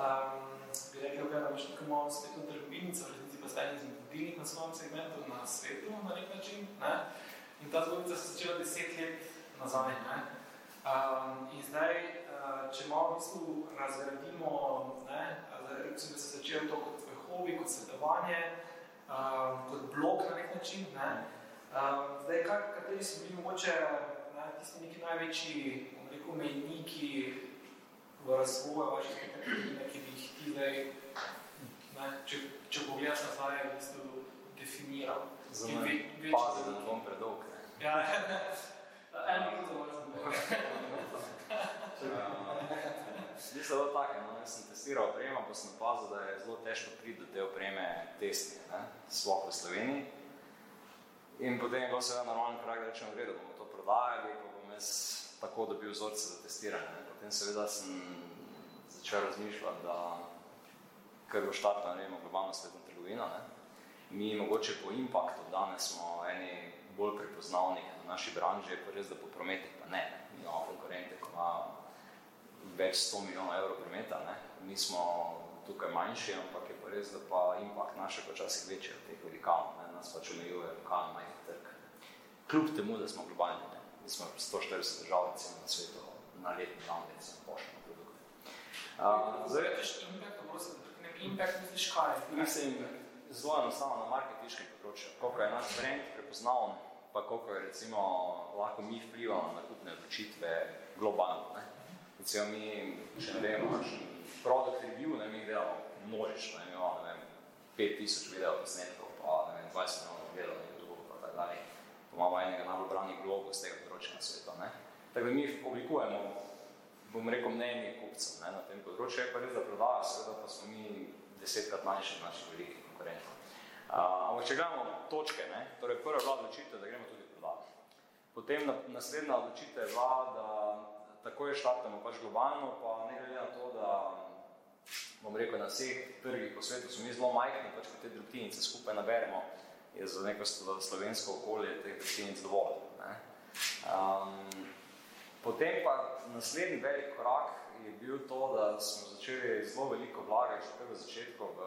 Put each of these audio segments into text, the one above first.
um, bi rekel, da imaš tako malo spletno trgovinico, v resnici pa eni izmed vodilnih na svojem segmentu na svetu na nek način. Ne. In ta zgodbica se začela deset let nazaj. Ne. Um, in zdaj, uh, če malo v bistvu razgradimo, ne, sem, da se začel to kot hobi, kot svetovanje, um, kot blog na nek način. Ne. Um, zdaj, kak, kateri so bili mogoče ne, tisti neki največji, bom rekel, mejniki v razvoju vaših tehnologij, ki bi jih ti zdaj, ne, če, če pogledaš nazaj, v bistvu definiral. Za me ve- pazi, da ne bom predolg. Ne. Ja, en minuto moram Zdi se bilo tako, no, jaz sem testiral opremo, pa sem opazil, da je zelo težko priti do te opreme testi, ne, sploh v Sloveniji. In potem je bilo seveda normalen korak, da rečemo, v redu, bomo to prodajali, pa bom jaz tako dobil vzorce za testiranje. Ne. Potem seveda sem začel razmišljati, da kar bo štartno, ne vemo, globalno svetno trgovino, ne. Mi mogoče po impaktu danes smo eni bolj prepoznavnih v naši branži, pa res, da po prometih pa ne, ne. Mi imamo konkurente, ko imajo več 100 milijonov evrov prometa. Ne. Mi smo tukaj manjši, ampak je pa res, da pa impact naše počasih večji od teh velikanov. Ne. Nas pač omejuje lokalno majhen trg. Kljub temu, da smo globalni, ne. mi smo 140 držav recimo, na svetu na letni ravni, recimo pošljemo produkte. Uh, zdaj, impact, prosim, impact, misliš kaj? Mislim, zelo enostavno na marketinškem področju. Koliko je naš brand prepoznaven, pa koliko je recimo, lahko mi vplivamo na kupne odločitve globalno. Ne? Recimo mi, če ne vemo, kakšen product review, ne, mi delamo množično, ne, mi imamo, ne vem, 5000 video posnetkov, pa ne vem, 20 milijonov gledal na YouTube, pa tako dalje. Imamo enega najbolj branih blogov z tega področja na svetu. Ne? Tako da mi oblikujemo, bom rekel, mnenje kupcev ne, na tem področju, je pa res, da prodaja, seveda pa smo mi desetkrat manjši od naših velikih konkurentov. Ampak če gledamo točke, ne, torej prva je bila odločitev, da gremo tudi prodati. Potem na, naslednja odločitev je bila, da takoj štartamo pač globalno, pa ne glede na to, da bom rekel, na vseh trgih po svetu smo mi zelo majhni, pač ko te drobtinice skupaj naberemo, je za neko slo- slovensko okolje teh drobtinic dovolj. Ne. Um, potem pa naslednji velik korak je bil to, da smo začeli zelo veliko vlagati že v začetku v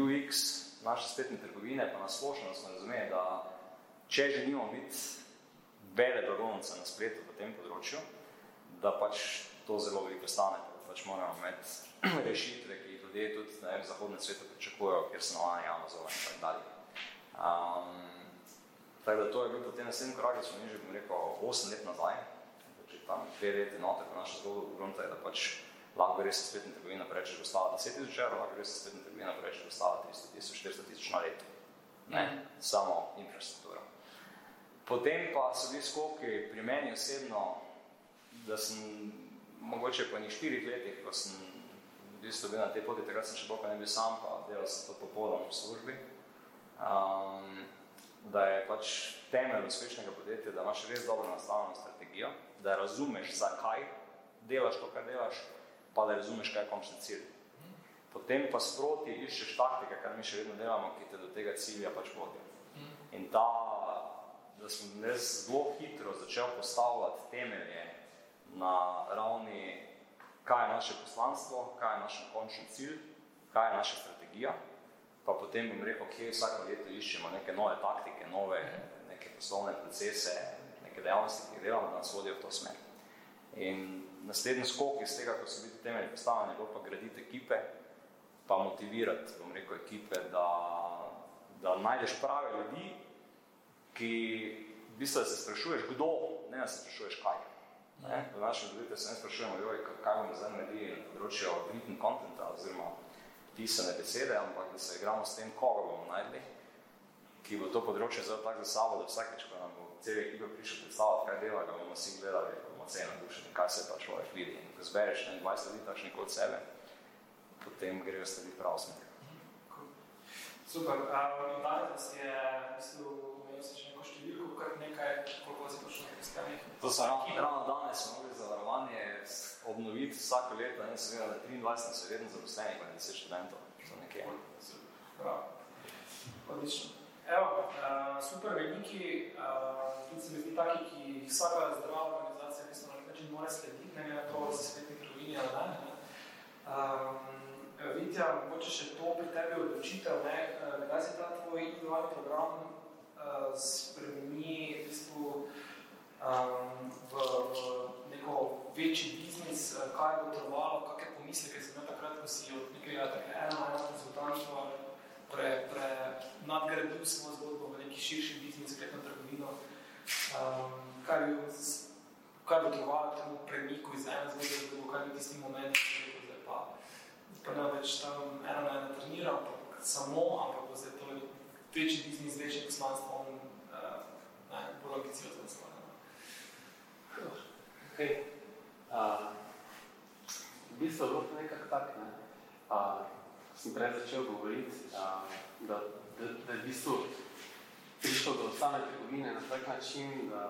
UX naše spletne trgovine, pa na splošno da smo razumeli, da če želimo biti vele blagovnice na spletu v tem področju, da pač to zelo veliko stane, da pač moramo imeti rešitve, ki jih ljudje tudi v zahodnem svetu pričakujejo, kjer so navajeni Amazon in tako dalje. Um, tako da to je bil potem naslednji korak, da smo mi že, bom rekel, 8 let nazaj, tam dve leti noter, ko naša zgodba je, da pač lahko res spletna trgovina preveč, da ostala 10 tisoč evrov, lahko res spletna trgovina preveč, da ostala 300 tisoč, 400 tisoč na leto. Ne, samo infrastruktura. Potem pa so bili skoki pri meni osebno, da sem mogoče po enih štirih letih, ko sem v bistvu bil na tej poti, takrat sem še pa ne bil sam, pa delal sem to popoldan v službi, um, da je pač temelj uspešnega podjetja, da imaš res dobro nastavljeno strategijo, da razumeš, zakaj delaš to, kar delaš, pa da razumeš, kaj je končni cilj. Potem pa sproti iščeš taktike, kar mi še vedno delamo, ki te do tega cilja pač vodijo. In ta, da sem res zelo hitro začel postavljati temelje na ravni, kaj je naše poslanstvo, kaj je naš končni cilj, kaj je naša strategija, pa potem bom rekel, kje vsako leto iščemo neke nove taktike, nove neke poslovne procese, neke dejavnosti, ki jih delamo, da nas vodijo v to smer. In naslednji skok iz tega, ko so bili temelji postavljeni, je bilo pa graditi ekipe, pa motivirati, bom rekel, ekipe, da, da najdeš prave ljudi, ki v bistvu se sprašuješ, kdo, ne da se sprašuješ kaj. Ne? V našem podjetju se ne sprašujemo, joj, kaj bomo zdaj naredili na področju written contenta oziroma pisane besede, ampak da se igramo s tem, koga bomo najdli, ki bo to področje zelo tako za sabo, da vsakeč, ko nam bo cel ekipa prišel predstavljati, kaj dela, ga bomo vsi gledali, ko bomo celo nadušeni, kaj se pa človek vidi. In ko zbereš ne, 20 ljudi takšnih kot sebe, potem grejo stvari prav smer. Super. Um, danes je, mislim, omenil si še neko številko, kar nekaj, koliko si na piskanjih? To so ravno, ravno danes smo mogli zavarovanje obnoviti vsako leto, in seveda, da 23 so vedno zaposleni, pa 10 študentov, so nekje. Prav. Odlično. Evo, uh, super veliki, uh, tudi se mi zdi taki, ki jih vsaka zdrava organizacija mislim, na nek način mora slediti, ne na to, da se spletni trgovini ali ne. ne. Um, Vitja, mogoče še to pri tebi odločitev, ne, kdaj se ta tvoj individualni program uh, spremeni v bistvu um, v, v neko večji biznis, kaj bo trvalo, kakšne pomisleke si imel takrat, ko si od nekega eno konzultantstva pre, pre nadgradil svojo zgodbo v neki širši biznis, spletno trgovino, um, kaj bo trvalo temu premiku iz ene zgodbe, kaj bi tisti moment, zdaj pa pa ne več tam eno na eno treniral, ampak samo, ampak bo zdaj to večji biznis, večji poslanstvo, uh, ne, bolj ambiciozno stvar. Okay. Uh, v bistvu je bilo to nekako tak, ne. Uh, sem prej začel govoriti, uh, da, da, da je v bistvu prišlo do same trgovine na tak način, da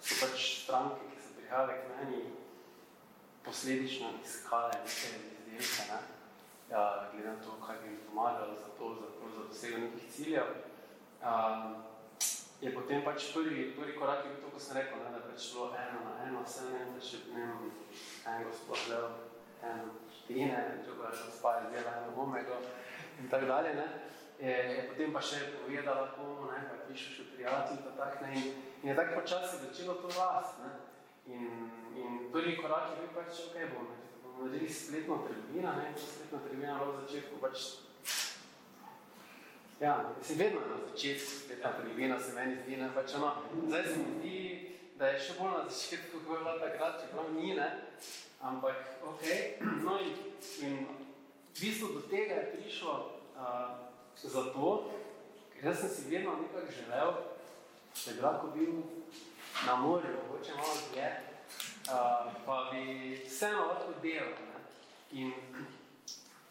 so pač stranke, ki so prihajale k meni, posledično iskale neke izdelke, ne? ja, glede na to, kaj bi jim pomagalo za to, za, to, za dosego nekih ciljev. Um, je potem pač prvi, prvi korak je bil to, ko sem rekel, ne, da pač bilo eno na eno, vse ne da še ne vem, en gospod del, eno drugo je še spaj dela eno omego in tako dalje. Ne? Je, je potem pa še povedala komu, ne, pa piše še prijatelj, pa tak, ne, in, in je tako počasi začelo to vas, ne. In, in prvi korak je bil pač, ok, bomo bomo naredili spletno trgovino, ne, spletna trgovina v začetku pač Ja, mislim, vedno na začetku spletna trgovina se meni zdi, ne, pač ono, zdaj se mi zdi, da je še bolj na začetku, kako je bila takrat, čeprav ni, ne, ampak, ok, no in, in v bistvu do tega je prišlo uh, zato, ker jaz sem si vedno nekako želel, da bi lahko bil na morju, mogoče malo dlje, uh, pa bi vseeno lahko delal. Ne? In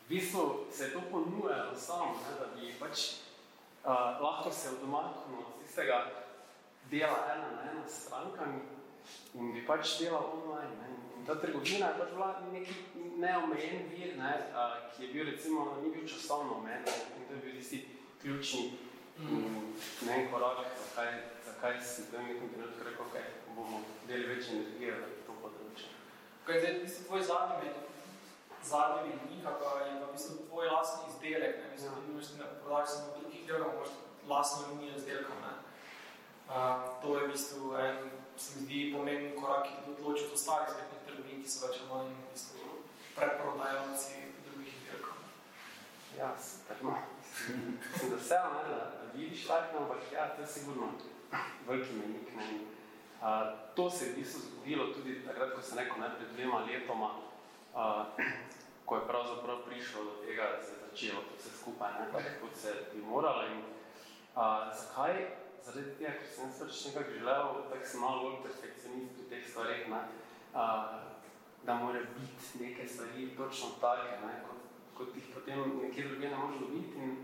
v bistvu se je to ponujalo samo, ne? da bi pač uh, lahko se odmaknil od tistega dela ena na ena s strankami in bi pač delal online. Ne? In ta trgovina je pač bila neki neomejen vir, ne? uh, ki je bil recimo, ni bil časovno omejen in to je bil tisti ključni mm. ne en korak, zakaj, zakaj si v nekem trenutku rekel, okay, bomo deli več energije v to področje. Kaj je zdaj, tvoj zadnji med, zadnji menik, pa je pa mislim tvoj lastni izdelek, ne? Mislim, ja. da imaš na prodaji samo drugih delov, imaš lastno linijo izdelka, ne? Uh, to je v bistvu en, se mi zdi, pomemben korak, ki tudi odloči od ostalih spletnih trgovin, ki so več ali manj v bistvu preprodajalci drugih izdelkov. Ja, no. Mislim, da vse, ne, da vidiš tak, ampak ja, to je sigurno veliki menik. Ne. Uh, to se je v bistvu zgodilo tudi takrat, ko sem rekel, ne, pred dvema letoma, uh, ko je pravzaprav prišlo do tega, da se je začelo to vse skupaj, ne, tako kot se bi moralo. In, uh, zakaj? Zaradi tega, ker sem pač nekako želel, tako sem malo bolj perfekcionist v teh stvarih, ne, uh, da mora biti neke stvari točno take, ne, kot, kot jih potem nekje druge ne može dobiti. In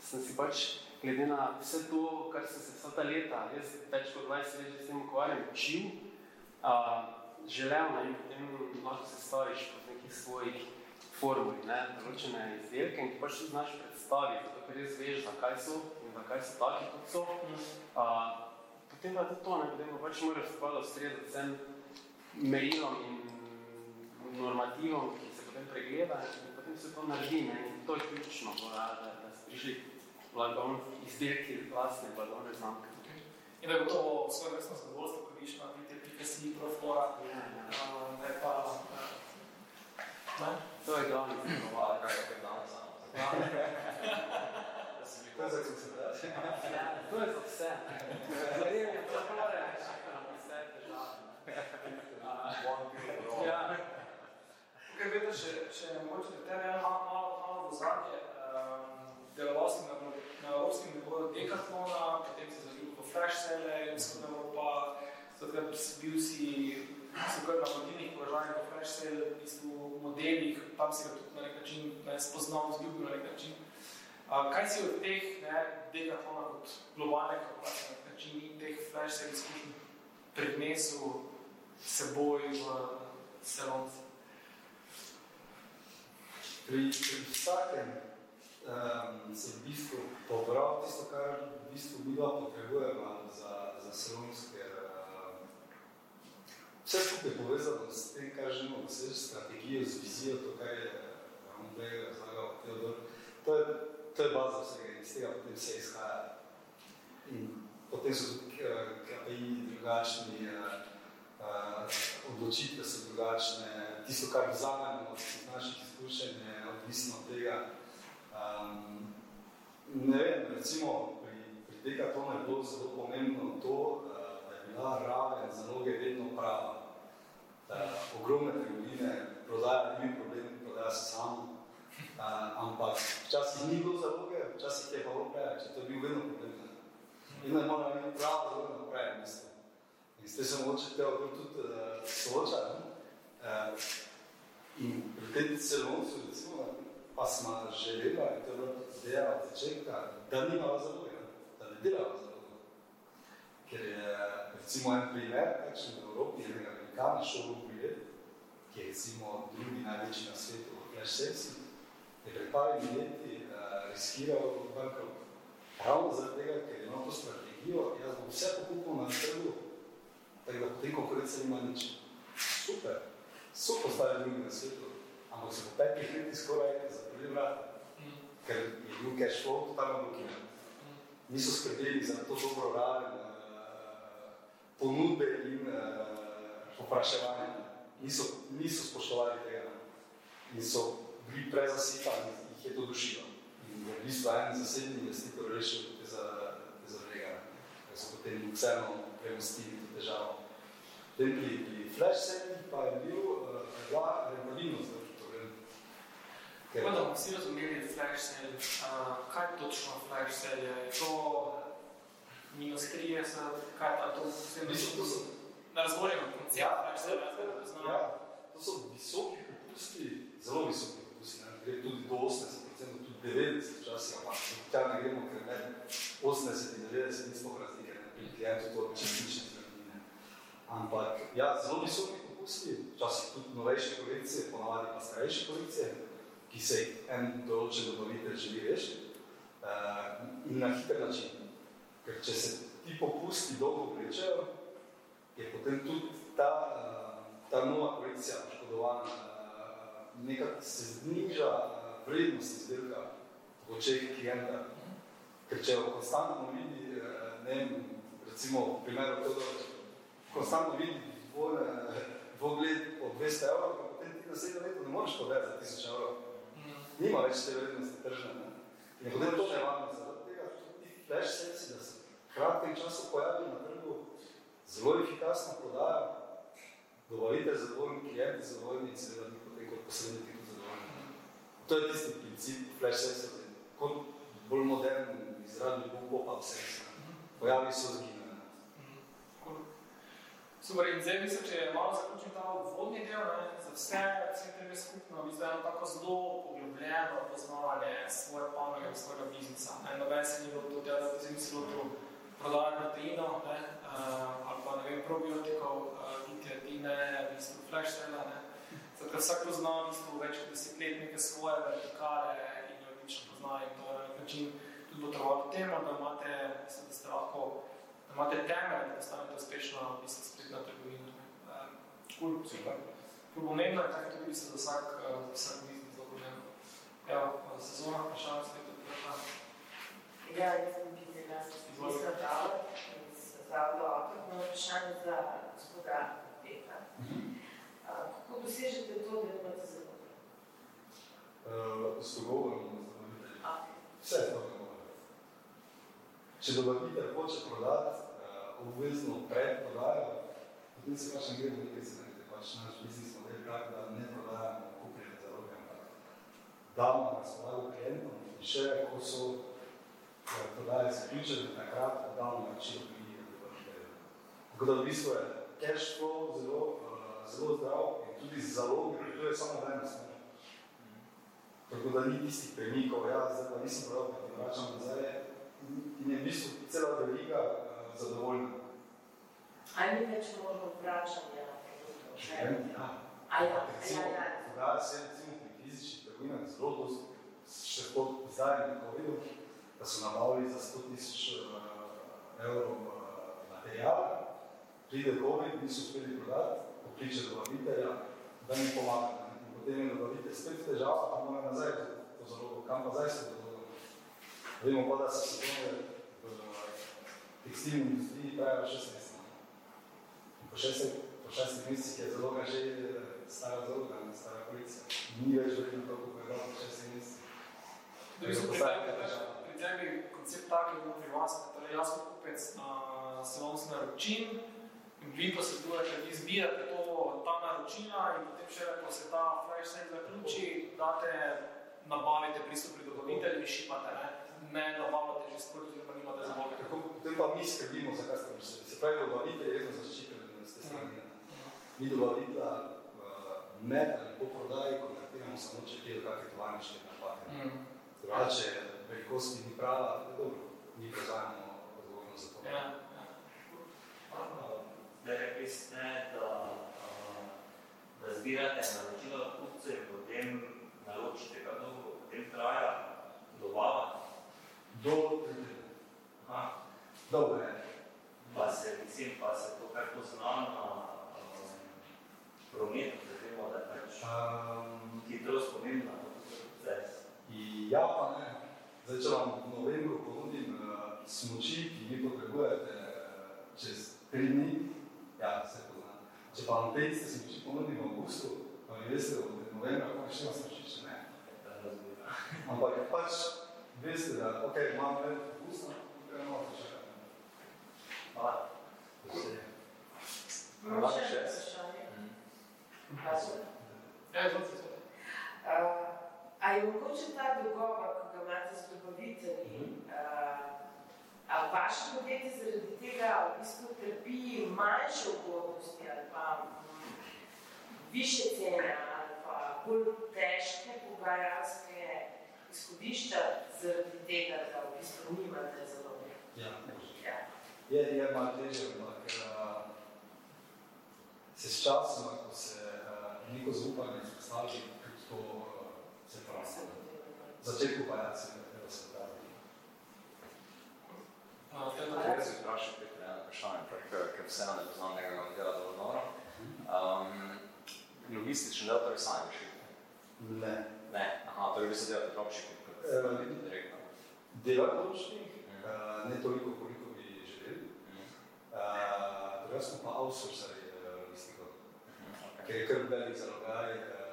sem si pač glede na vse to, kar sem se vsa ta leta, jaz več kot 20 let s tem ukvarjam, učil, uh, želel, ne, in potem lahko se staviš po nekih svojih formuli, ne, določene izdelke in ti pač tudi znaš predstaviti, zato ker res veš, zakaj so in zakaj so taki, kot so. Uh, potem pa je to, ne, potem pa pač moraš spada ustredati vsem merilom in normativom, ki se potem pregleda in potem se to naredi, ne, in to je ključno, da, da, da se prišli blagovne izdelki, vlastne blagovne znamke. In da je gotovo svoje vrstno zadovoljstvo, ko viš na vite.si, proflora, ja, ja. ne pa... Ne? To je glavni Hvala, kaj je kaj danes samo. To je za koncentracijo. Ja, to je za vse. Zarejem je proflore, čakam vse težave. Ja. Kaj vedno še, še mogoče, da tebe malo, malo, malo do zadnje, deloval si na, na evropskem nivoju Decathlona, potem si zaljubil v flash sale, vzhodna Evropa, zato bil si kar na vodilnih položajih v flash sale, v bistvu modelih, tam si ga tudi na nek način ne, spoznal, zljubil na nek način. Uh, kaj si od teh ne, Decathlona kot globalnega korporacije, na nek način in teh flash sale izkušnj prednesel seboj v salonce? Pri, pri vsakem um, se v bistvu pobral tisto, kar v bistvu mi dva potrebujemo za, za salons, ker um, vse skupaj povezano s tem, kar želimo doseči, strategijo, z vizijo, to, kar je Bega razlagal Teodor, to je, to je baza vsega in iz tega potem vse izhaja. In potem so tudi KPI drugačni, uh, uh, odločitve so drugačne, tisto, kar vzamemo od naših izkušenj, je odvisno od tega. Um, ne vem, recimo pri, pri tega tonu je bilo zelo pomembno to, da bila raven za noge vedno prava. Da ogromne trgovine prodaja, ni problem, prodaja se samo. Uh, ampak včasih ni bilo zaloge, včasih je pa preveč, to je bil vedno problem. In da mora biti prava zaloga na pravem mestu. In s tem se mogoče tega tudi uh, sooča. Uh, in pri tem celoncu, recimo, pa smo želela, in to je bilo ideja od začetka, da nima zaloge, da ne dela zaloge. Ker je, recimo, en primer, kakšen v Evropi, je nekaj velikana šovu prijet, ki je, recimo, drugi največji na svetu v Flash Sensi, je pred parimi leti uh, riskiral bankrot. Ravno zaradi tega, ker ima to strategijo, jaz bom vse pokupil na trgu, tako da potem konkurence nima nič. Super, so postali drugi na svetu, ampak so po petih letih skoraj zaprli vrata, ker je bil cash flow totalno blokiran. Niso skrbeli za to dobro raven ponudbe in uh, popraševanja. Niso, niso spoštovali tega in so bili prezasipani, jih je to dušilo. In v bistvu en zasebni investitor rešil te za vrega, ker so potem vseeno premostili to težavo. Potem pri, pri flash setih pa je bil uh, bila rentabilinost Kako da bomo vsi razumeli flash sale, uh, kaj točno flash je? Je to minus 30, kaj je to? Mislim, to so... Ne razgovorimo koncept ja, flash sale, jaz ga poznam. Ja, to so visoki popusti, zelo visoki popusti, ne? gre tudi do 80%, tudi 90% včasih, ampak tja ne gremo, ker ne 80 in 90 nismo razlike, ne? pri klientu to čistične zgradine. Ampak, ja, zelo visoki popusti, včasih tudi novejše kolekcije, ponavadi pa starejše kolekcije, ki se en določen dobavitelj želi rešiti uh, in na hiter način. Ker če se ti popusti dolgo vlečejo, je potem tudi ta, ta nova kolekcija poškodovana, uh, nekako se zniža vrednost izdelka v očeh klienta. Ker če jo konstantno vidi, ne vem, recimo v primeru to, konstantno vidi dvogled po 200 evrov, pa potem ti naslednje leto ne moreš povedati za 1000 evrov nima več te vrednosti tržne. Ne? In potem to ne vam zaradi tega, tudi flash sensi, da se kratkem času pojavijo na trgu, zelo efikasno prodajo, dobavite zadovoljni klienti, zadovoljni in seveda ni potem kot posredniki tudi zadovoljni. To je tisti princip flash sensi, kot bolj modern izradni bil pop-up sensi. Pojavi so zgine. Super, in zdaj mislim, če malo zaključim ta vodni del, ne, za vse, vse tebe skupno, vi zdaj tako zelo poglobljeno poznavanje svoje panoge, svojega biznisa. Ne, noben se ni lotil tega, da bi se lotil prodajati proteino, ne, uh, ali pa ne vem, probiotikov, uh, gliketine, v bistvu flash sale, ne. Zato vsak pozna v bistvu več kot deset let neke svoje vertikale in jo odlično pozna in to na način tudi potrebovalo temo, da imate, mislim, da ste lahko imate temelj, da postanete uspešno mislim, spletna trgovina. Kul, um, super. Kul pomembno je, tako tudi mislim, da vsak, uh, vsak biznis zelo pomembno. Evo, sezona, vprašanje spet odprta. Ja, jaz sem videla, mislim, da iz Zavoda Otok, na vprašanje za gospoda Petra. Uh, kako dosežete to, da imate zadovoljno? Uh, s dogovorom na zadovoljitelji. Vse to Če dobavitelj hoče prodati, obvezno predprodajo, potem se pač ne gre do nekaj cenete. Pač naš biznis model tak, da ne prodajamo kupljene zaloge, ampak damo na razpolago klientom in še, ko so prodaje zaključene, takrat dal naročilo pri Tako da v bistvu je cash flow zelo, uh, zelo zdrav in tudi zalog, to je samo vrednost. Tako da ni tistih premikov, ja, zdaj pa nisem prav, da ti vračam nazaj, in je v bistvu cela veriga uh, zadovoljna. A ni več možno vračanja na produktov? Še ja. A ja, recimo, ja, ja. Prodaja se recimo pri fizičnih trgovinah zelo dosti, še pod zdaj na COVID-u, da so nabavili za 100 tisoč uh, evrov uh, materijala, pride COVID, niso uspeli prodati, pokliče dobavitelja, da mi pomaga. In potem je dobavitelj spet težava, pa mora nazaj to zalogo, kam pa zdaj se to zalogo. Vemo pa, da se sezone v tekstilni industriji trajajo šest mesecev. Po šestih, po šestih mesecih je zaloga že stara zaloga, stara policija. Ni več vredno to, kako je bilo po šestih mesecih. Da bi se pri tebi koncept tak je bil pri vas, torej jaz kot kupec uh, salonski naročin, in vi posredujete, vi zbirate to, ta naročila in potem še, ko se ta flash sale zaključi, date, nabavite pristup pri dobavitelju in šipate, ne? ne nabavljate že sproti, oziroma nimate zaloge. Tako, potem pa mi skrbimo za customer service. Se pravi, dobavitelj je vedno zaščiten z te strani. Mi dobavitelja med ali po prodaji kontaktiramo samo, če kje kakve tovarniške napake. Mm. Velikosti ni prava, dobro, mi prevzajamo odgovornost za to. Ja, Da rekli ste, da, a, da zbirate naročila kupcev in potem naročite, kaj dolgo potem traja dobava. Do. Aha. Dobro je. Pa se, mislim, pa se to kar pozna na um, prometu, da vemo, da je pač Um, hitrost pomembna ja pa ne. Zdaj, če vam v novembru ponudim uh, smoči, ki vi potrebujete uh, čez tri dni, ja, se pozna. Če pa vam te iste smoči ponudim v avgustu, pa vi veste, da od novembra pa še ima smoči, če ne. Ampak pač veste, da ok, imam več avgusta, gremo malo počakati. Hvala. Imam Lahko še vprašanje. Mm. Prosim. ja izvolite. Uh, a je mogoče ta dogovor, ko ga imate z dobavitelji, uh, a vaše podjetje zaradi tega v bistvu trpi manjše ugodnosti ali pa mm, više cene ali pa bolj težke pogajalske izhodišča zaradi tega, da v bistvu nimate zelo Ja, ja. Je, je malo težje, ampak uh, se s časom, ko se uh, neko zaupanje vzpostavi, tudi to uh, se pravi. Začetku pa ja, se ne treba se Teodor, Jaz bi vprašal Petra eno vprašanje, ker, vseeno ne poznam njegovega dela dovolj dobro. Um, logistični del torej sami rešite? Ne. Ne, aha, torej vi se delate dropshipping kot Eh, uh, direktno. Dela določnih, uh, ne toliko, koliko bi želeli. Mm. Uh, druga smo pa outsourceri uh, logistiko, Mhm, okay. ker je kar velik zalogaj, uh,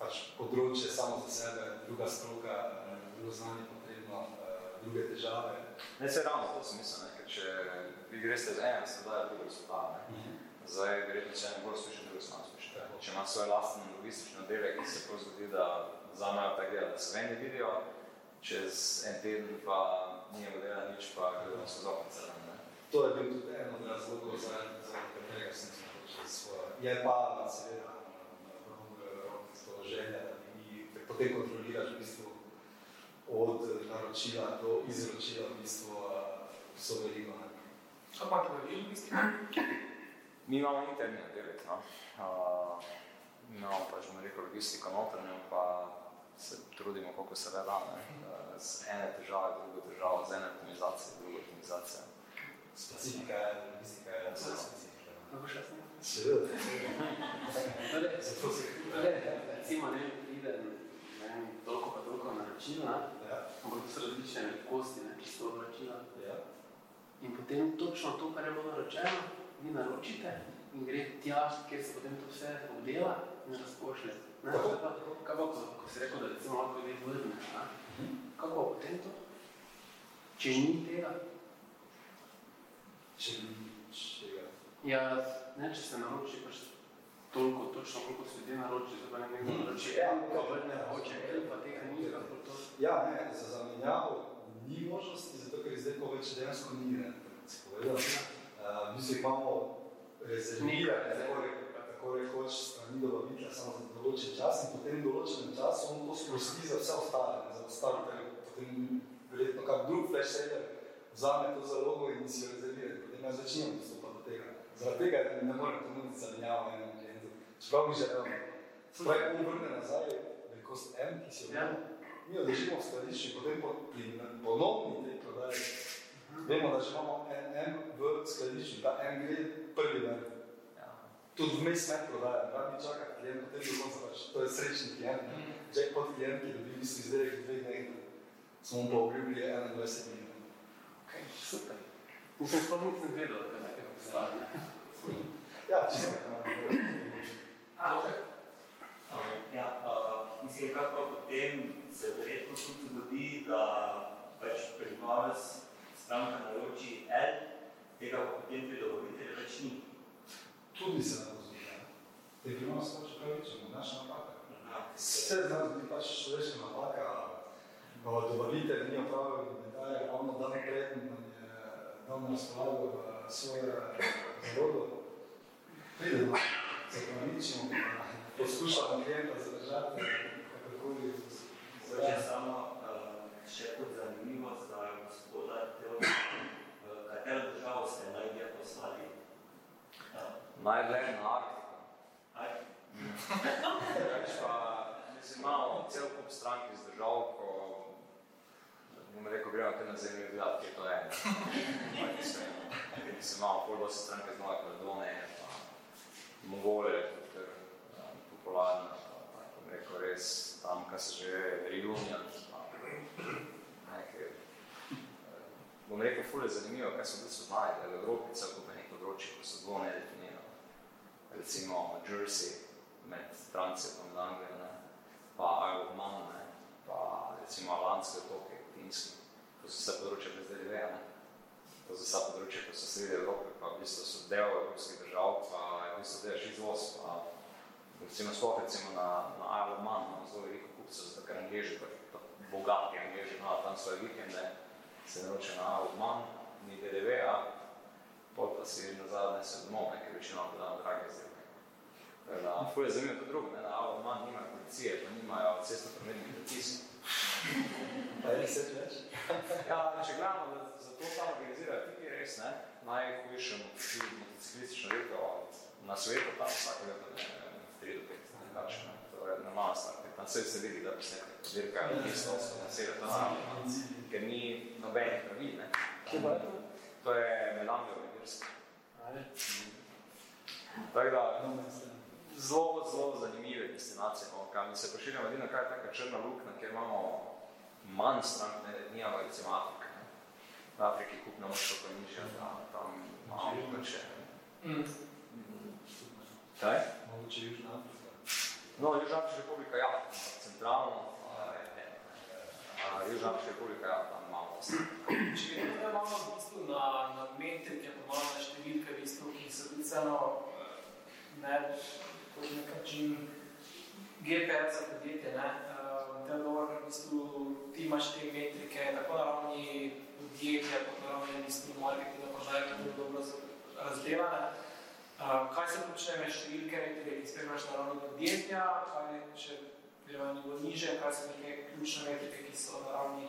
pač področje samo za sebe, druga stroka, uh, drugo znanje potrebno, uh, druge težave. Ne, se ravno to sem mislil, ne, ker če vi greste z enem, se daje drugo rezultat. Ne. Zdaj, verjetno se eno bolj uspešen, drugo se manj uspešen. Če ima svoj lasten logistični oddelek, ki se prav zgodi, da vzamejo tak del, da se ven ne vidijo, čez en teden pa ni modela nič, pa gledamo oknice. Ne. To je bil tudi eno od razlogov, zaradi za katerega sem se odločil za svoje. Je pa seveda to želja, da bi mi potem kontroliraš v bistvu od naročila do izročila v bistvu uh, vso verigo. ne. ampak v logistika? Mi imamo interni oddelek, no. Uh, imamo pač, bomo rekel, logistiko notranjo, pa se trudimo, koliko se le da, ne. Z ene težave, drugo težavo, z ene optimizacije, drugo optimizacijo. Specifika je, logistika je vse specifika. Kako še sem? Seveda. Zato se torej, recimo, ne, pride, ne vem, toliko pa toliko naročila, Ja, ampak to so različne velikosti, ne, čisto naročila. ja. In potem točno to, kar je bilo naročeno, vi naročite in gre tja, kjer se potem to vse obdela in razpošlje. Ne, kaj pa, kaj pa, ko, ko si rekel, da recimo lahko ljudje vrneš, a? kako pa potem to? Če ni tega, Če bi čega. ja, ne, če se naroči pač toliko, točno koliko se ljudje naroči, pa ne nekdo naroči, Ja, en, pa vrne, hoče, en, pa tega ni, kako to. Ja, ne, za zamenjavo ni možnosti, zato ker zdaj ko več dejansko ni, ne. Uh, mi se imamo rezervirane, tako, tako rekoč, strani dobavitelja samo za določen čas in potem določenem času on to sprosti za vse ostale, za ostale, torej potem verjetno kak drug flash saver vzame to zalogo in si jo rezervira, potem jaz začinjam dostopati do tega. Zaradi tega ne morem ponuditi zamenjavo enemu Čeprav bi želel. Spravi, on vrne nazaj velikost M, ki si jo vrne, mi jo držimo v skladišču in potem po, pri ponovni tej prodaji vemo, da že imamo en M v skladišču, ta M gre prvi dan. Tudi vmes ne prodaja, da mi čaka klient, potem do konca pač, to je srečni klient, ne? jackpot klient, ki dobi isti izdelek v dveh dneh, smo mu pa obljubili 21 minut. Ok, super. Mislim, sploh nisem vedel, da je nekaj postavljeno. Ja, čisto. Ja, uh, mislim, kako potem se verjetno tudi zgodi, da pač prebivalec stranka naroči L, tega pa potem pri dobavitelju več ni. Tudi se nam zgodi. Te imamo se pač pravičemo, naša napaka. Ja. Vse z nas zgodi pač človeška napaka, pa dobavitelj ni opravil inventarja, ravno dan pred nam je dal na razpolago svoje zavodo. Pridemo, se pravičimo, poskušamo klienta zadržati, kakorkoli Če samo uh, še kot zanimivo za gospoda Teodora, uh, katero državo ste najdje poslali? Uh, Najdlje na Arktiko. pa, mislim, imamo cel kup strank iz držav, ko bom rekel, gremo te na zemlji gledati, kje to je. mislim, imamo pol dosti stranke z Nove Kaledone, pa Mongole, pa, pa bom rekel, res tam, kaj se že Reunion, pa nekaj, bom rekel, ful je zanimivo, kaj so v bistvu znajdeli v Evropi, cel kup nekaj področji, ko so zelo nedefinirano. Recimo Jersey, med Francijo in Anglijo, ne, pa Isle of Man, ne, pa recimo Alanske otoke, Finski. To so vse področja brez DDV-ja. So vsa področja, ko so sredi Evrope, pa v bistvu so del evropskih držav, pa je v bistvu delaš izvoz, pa recimo sploh recimo na, na Isle of Man imamo zelo veliko kupcev, zato ker Angleži, pa, pa bogati Angleži imajo tam svoje vikende, se naroče na Isle of Man, ni DDV-ja, pol pa si nazaj odnese domov, ne, ker večino da drage izdelke. Tako je zanimivo to drugo, ne, na Isle of Man nimajo policije, pa nimajo cestno-prometnih predpisov. Pa je se več? Ja, če gledamo, da za to samo organizirajo tiki res, ne, najhujše motociklistično dirko na svetu, tam vsakega pa ne, 3 do 5, ne, kač, ne, to je normalna stvar. Tam se se vidi, da posnete dirka je isto, so na sever, tam, ker ni nobenih pravil, ne. Kje pa je to? To je Melanjo v Irski. Ajde. Tako da, zelo, zelo zanimive destinacije, no, kam se pošiljamo edino kaj je taka črna lukna, kjer imamo manj strank, ne, nijamo recimo Afrika. Ne. V Afriki kupnemo što pa nižja, da tam imamo pač Mm. Kaj? Mogoče Južna Afrika. No, Južna Afriška republika, ja, centralno, Južna Afriška republika, ja, tam imamo Če gremo zdaj malo v bistvu na, na metrike, pa malo na številke, v bistvu, ki so vseeno ne, kot nek način GPS za podjetje, ne. Uh, Teodor, v bistvu, ti imaš te metrike tako na ravni podjetja, kot na ravni v bistvu marketinga, prodaje, ki bodo dobro razdelane. Uh, kaj se počne med številke, metrike, ki spremljaš na ravni podjetja, kaj gremo na nivo niže, kaj so neke ključne metrike, ki so na ravni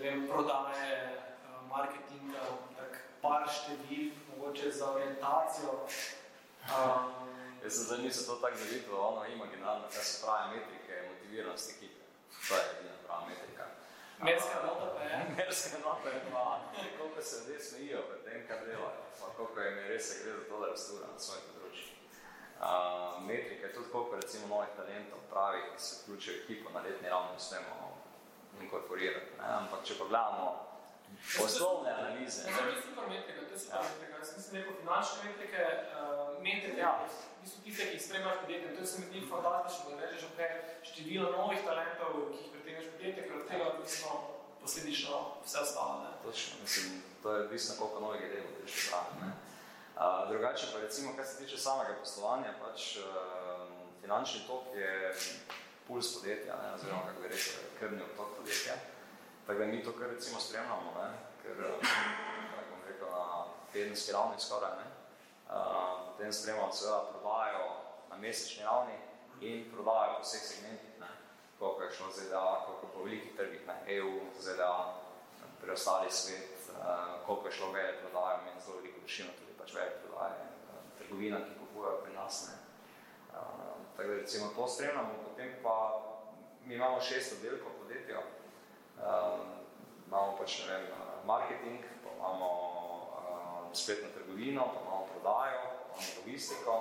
vem, prodaje, eh, marketinga, tak par številk, mogoče za orientacijo. Um, Jaz sem zdaj nisem to tako zavito, ono imaginarno, kaj se pravi metrike, motiviranost ekipe. To je edina prava metrika. Merska nota pa je. Merska nota je pa, koliko se ljudje smejijo pred tem, kar delajo, pa koliko jim je res se gre za to, da rastujo na svoje področje. Uh, metrika je tudi koliko recimo novih talentov pravih, ki se vključijo v ekipo na letni ravni uspemo inkorporirati. Ne? Ampak če pa gledamo osnovne analize, To je super metrika, to je super metrika. Jaz nisem rekel finančne metrike, uh, metrike, ja, v bistvu tiste, ki jih spremljaš podjetje. To se mi zdi fantastično, da rečeš, ok, število novih talentov, ki jih pritegneš podjetje, ker od tega je odvisno posledično vse ostalo. Ne? Točno, mislim, to je odvisno, koliko novih idej boš pripravil. ne. Uh, drugače pa recimo, kar se tiče samega poslovanja, pač uh, finančni tok je puls podjetja, ne, oziroma kako bi rekel, krvni otok podjetja. Tako da mi to kar recimo spremljamo, ne? ker tako bom rekel, na tedenski ravni skoraj, ne? Uh, potem spremljamo seveda prodajo na mesečni ravni in prodajo po vseh segmentih, ne? koliko je šlo ZDA, koliko po velikih trgih, ne? EU, ZDA, preostali svet, uh, koliko je šlo veje prodajo, meni zelo veliko vršino tudi pač veje prodaje, uh, trgovina, ki kupujejo pri nas. Ne? Uh, tako da recimo to spremljamo, potem pa mi imamo šest oddelkov podjetja, um, imamo pač, ne vem, marketing, pa imamo um, spletno trgovino, pa imamo prodajo, pa imamo logistiko,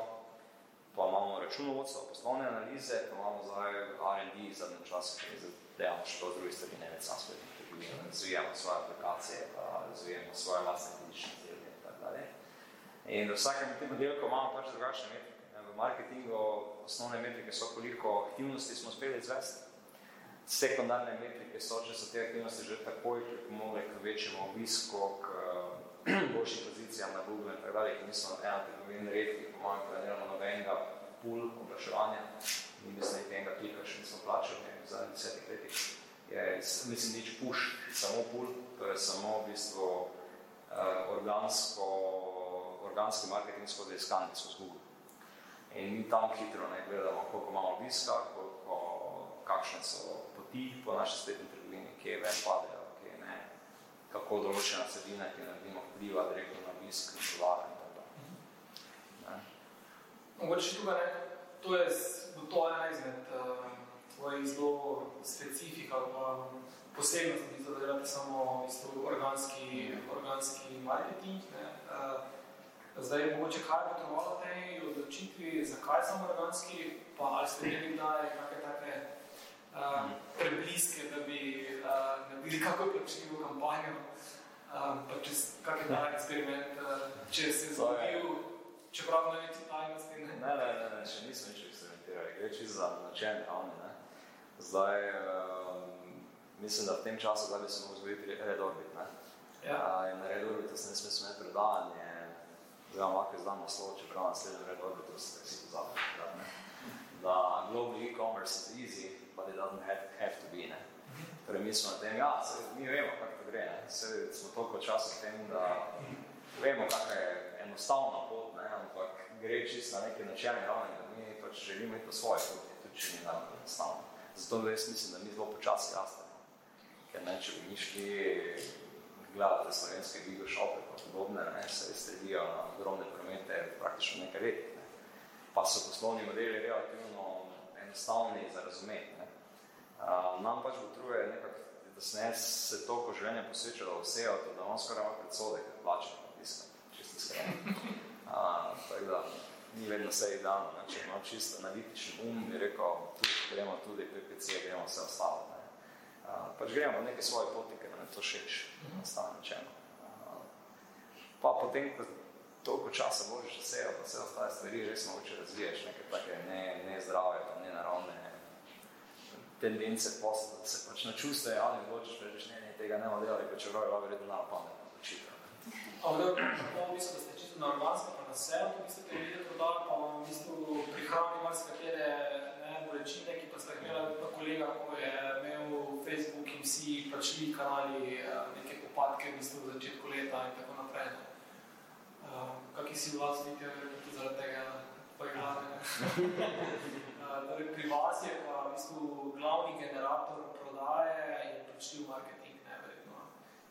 pa imamo računovodstvo, poslovne analize, pa imamo zdaj R&D zadnjem času, ki je delamo še to druge strani, ne več sam spletno trgovino, razvijamo svoje aplikacije, razvijamo svoje vlastne fizične izdelke in tako dalje. In v vsakem tem oddelku imamo pač drugačne metrike. V marketingu osnovne metrike so, koliko aktivnosti smo uspeli izvesti, sekundarne metrike so, če so te aktivnosti že takoj pripomogli k večjemu obisku, k boljšim pozicijam na Google in tako dalje, ki nismo ena trgovin redkih, po mojem, delamo nobenega pul oglaševanja, ni mislim, da enega klika še nismo plačali v zadnjih desetih letih. Je, mislim, nič push, samo pul, to je samo v bistvu uh, organsko, organski marketing skozi iskanje skozi Google. In mi tam hitro ne gledamo, koliko imamo obiska, koliko, kakšne so poti po naši spletni trgovini, kje ven padejo, kje ne, kako določena sedina, ki naredimo, vpliva direktno na obisk in prodajo in tako dalje. Mogoče tukaj ne, to je to ena izmed uh, tvojih zelo specifik ali pa posebnosti, da delate samo isto organski, organski marketing. Ne. Uh, zdaj, mogoče kaj je potrebovalo tej odločitvi, zakaj samo organski, pa ali ste imeli kdaj kakve take uh, prebliske, da bi uh, naredili kako plačljivo kampanjo, uh, pa čez kakve tak eksperiment, uh, če se je zgodil, čeprav na neki tajnosti. Ne, ne, ne, ne, še nismo nič eksperimentirali, gre čisto za načelne ravni. Ne. Zdaj, um, mislim, da v tem času, da bi se mogli zgoditi Red Orbit. Ne. Ja. Uh, in na Red Orbitu se ne sme smeti predavanje, zdaj vam lahko izdam naslov, čeprav na slednjem Red Orbitu se tako si pozabili. Da global e-commerce is easy, but it doesn't have, have to be. Ne. Torej, mi smo na tem, ja, se, mi vemo, kako to gre. Ne. Se, smo toliko časa v tem, da vemo, kakva je enostavna pot, ne, ampak gre čisto na neki načelni ravni, da mi pač želimo iti po svoje poti, tudi če ni nam enostavno. Zato jaz mislim, da mi zelo počasi rastemo. Ker ne, če bi mi šli gledati slovenske Gigo Shope pa podobne, ne, se stredijo na ogromne promete praktično nekaj let. Pa so poslovni modeli relativno enostavni za razumeti. Ne. Uh, nam pač potruje nekako, da se se toliko življenja posveča, da vse to, da on skoraj ima predsode, ker plače napiska, čisto skrajno. Uh, tako da, ni vedno vse idealno, ne. če imam čisto analitičen um, bi rekel, tu gremo tudi PPC, gremo vse ostalo. Ne. Uh, pač gremo neke svoje poti, ker nam je to všeč, enostavno rečeno. Uh, pa potem, ko toliko časa božiš vse, pa vse ostale stvari, res mogoče razviješ neke take ne, ne zdrave, pa ne naravne tendence posla, da se pač na čustva javno odločiš, rečeš, ne, ne, tega ne bomo delali, pa čeprav je lahko redno na pametno odločitev. Ampak da v bistvu, da ste čisto na organsko, pa na vse, to biste te videli prodali, pa v bistvu prihrani marsikatere bolečine, ki pa ste imeli pa kolega, ko je imel Facebook in vsi plačili kanali neke popadke v bistvu v začetku leta in tako naprej. Ne. Uh, kaki si vas vidite, tudi zaradi tega poigrane? torej, pri vas je pa v bistvu glavni generator prodaje in plačljiv marketing, ne, verjetno.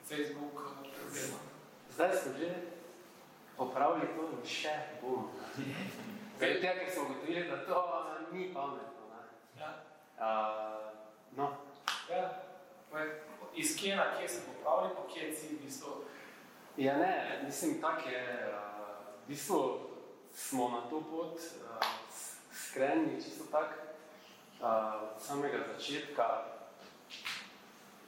Facebook problema. Zdaj smo že popravili to in še bomo. Zdaj, tega, ker smo ugotovili, da to ni pametno. Ne? Ja. Uh, no. Ja. Iz kje na kje se popravili, pa kje je cilj v bistvu? Ja ne, mislim, tak je, uh, v bistvu smo na to pot uh, skrenili čisto tak, uh, od samega začetka,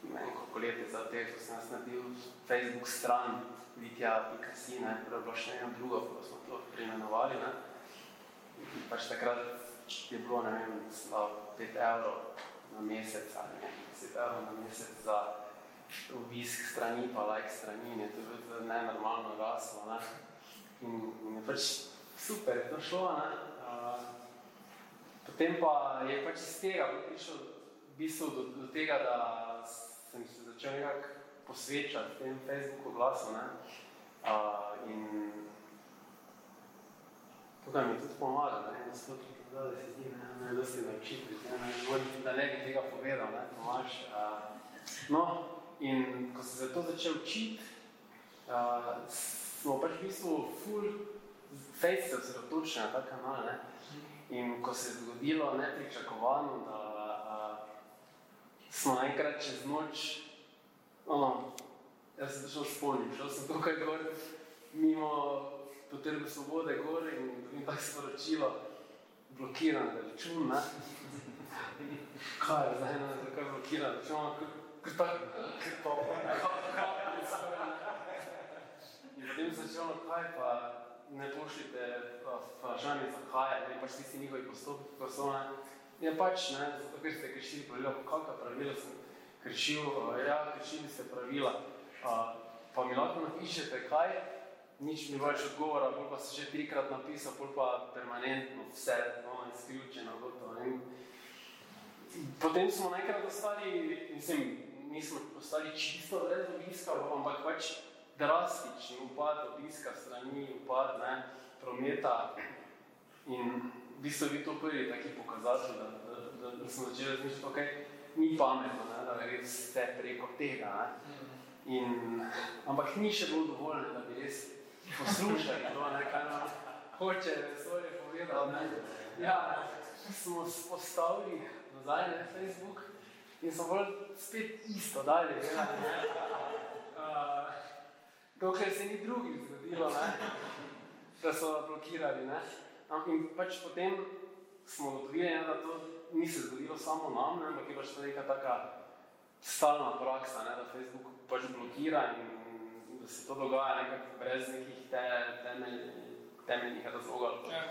ne vem, koliko let je za te, ko sem jaz naredil Facebook stran, vitja.si, ne, prvo bilo še eno drugo, ko smo to preimenovali, ne. Pač takrat je bilo, ne vem, 5 evrov na mesec, ali ne, 10 evrov na mesec za obisk strani, pa like strani, in je to bilo nenormalno raslo, ne. In, in je pač super, je to šlo, ne. Uh, potem pa je pač iz tega prišel v bistvu do, do tega, da sem se začel nekako posvečati tem Facebooku glasu, ne, uh, in tukaj mi tudi pomaga, ne, da se da, se zdi, ne, ne, da se naučiti, ne, ne, da ne bi tega povedal, ne, Tomaš. Uh, no, in ko sem se to začel učiti, uh, smo pač v bistvu full face se osredotočili na ta kanal, ne, in ko se je zgodilo nepričakovano, da uh, smo enkrat čez noč, ono, jaz sem šel spolnim, šel sem tukaj gor, mimo potrebe svobode gor in dobim tako sporočilo, blokiran račun, ne? Kaj je zdaj, ne, zakaj je blokiran račun, ker tako, ker to, potem sem začel, kaj pa ne pošljite vprašanje zakaj, ne pač tisti njihovi postopki, ko so ne. Ja pač, ne, zato ker ste kršili pravila, kakva pravila sem kršil, ja, kršili ste pravila, a, pa mi lahko napišete kaj, nič mi več odgovora, bolj pa se že trikrat napisal, bolj pa permanentno vse, no, izključeno, gotovo. Potem smo nekrat ostali, mislim, nismo ostali čisto brez obiska, ampak pač drastični upad obiska strani, upad ne, prometa in v bistvu je bil to prvi taki pokazatelj, da, da, da, da smo začeli razmišljati, ok, ni pametno, ne, da res ste preko tega. Ne. In, ampak ni še bilo dovolj, da bi res poslušali to, ne, kaj nam hoče vesolje povedati. Ne. Ja, smo postavili nazaj na Facebook in smo bolj spet isto dalje delali. Uh, dokler se ni drugim zgodilo, ne, da so blokirali. Ne. In pač potem smo ugotovili, da to ni se zgodilo samo nam, ne, ampak je pač to neka taka stalna praksa, ne, da Facebook pač blokira in da se to dogaja nekako brez nekih te, temelj, temeljnih razlogov, ja,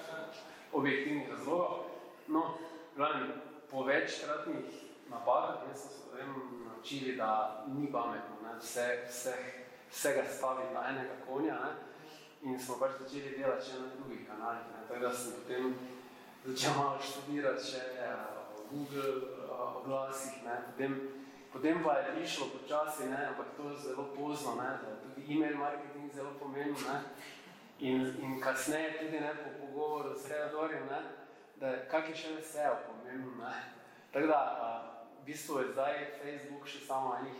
objektivnih razlogov. No, glavim, po večkratnih napadah ne, smo se potem naučili, da ni pametno ne, vse, vseh vsega staviti na enega konja ne? in smo pač začeli delati še na drugih kanalih. Ne? Tako da sem potem začel malo študirati še uh, Google uh, oglasih, ne? Potem, potem pa je prišlo počasi, ne? ampak to je zelo pozno, ne? da je tudi e-mail marketing zelo pomemben. Ne? In, in kasneje tudi ne, po pogovoru s Theodorjem, ne? da kak je še ne SEO pomemben. Ne? Tako da, v bistvu je zdaj Facebook še samo enih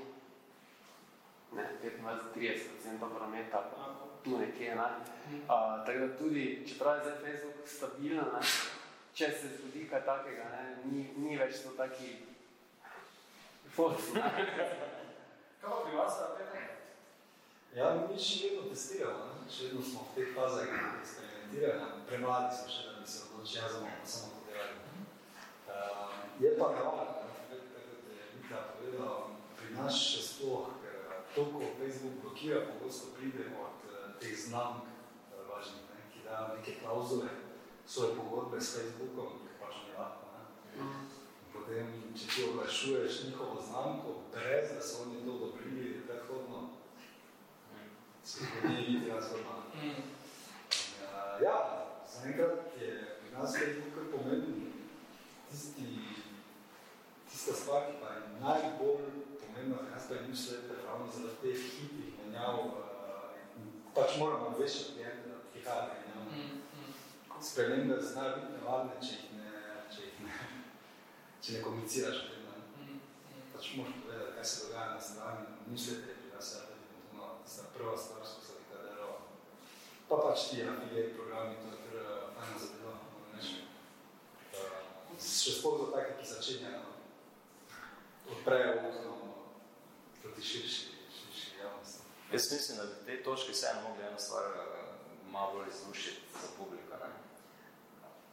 ne, 25-30% prometa, tu nekje. Ne. Uh, tako da tudi, čeprav je zdaj Facebook stabilen, ne, če se zgodi kaj takega, ne, ni, ni več to taki fotos. Kaj pa pri vas, Peter? Ja, mi še vedno testiramo, ne. še vedno smo v teh fazah eksperimentiranja, premladi smo še, da bi se odločili, ja, samo, samo to delali. Uh, je pa je Povedala, pri nas še sploh, to, ko Facebook blokira, pogosto pride od uh, teh znamk uh, važnih, ne, ki dajo neke klauzule, svoje pogodbe s Facebookom, ki pač ni lahko. Ne. Potem, če ti oglašuješ njihovo znamko, brez da so oni to odobrili predhodno, se ni vidi razhodno. Mm. Ja, zaenkrat je pri nas Facebook kar pomemben tisti, tista stvar, ki pa je najbolj pomembno, jaz pa je newsletter ravno zaradi teh hitrih menjav, uh, pač moramo obveščati klijente, da prihaja menjav. Mm, mm. Spremembe znajo biti nevarne, če jih ne, če jih ne, če ne komuniciraš o tem. Mm, mm. Pač moraš povedati, kaj se dogaja na strani, newsletter je pri nas ja, definitivno tista prva stvar, s ko se nekaj delalo. Pa pač ti affiliate programi, to je kar uh, fajna zadeva, uh, še spod za take, ki začenjajo, odprejo okno, proti širši, javnosti. Jaz mislim, da bi te točke vseeno mogli eno stvar uh, malo bolj izlušiti za publiko. Ne?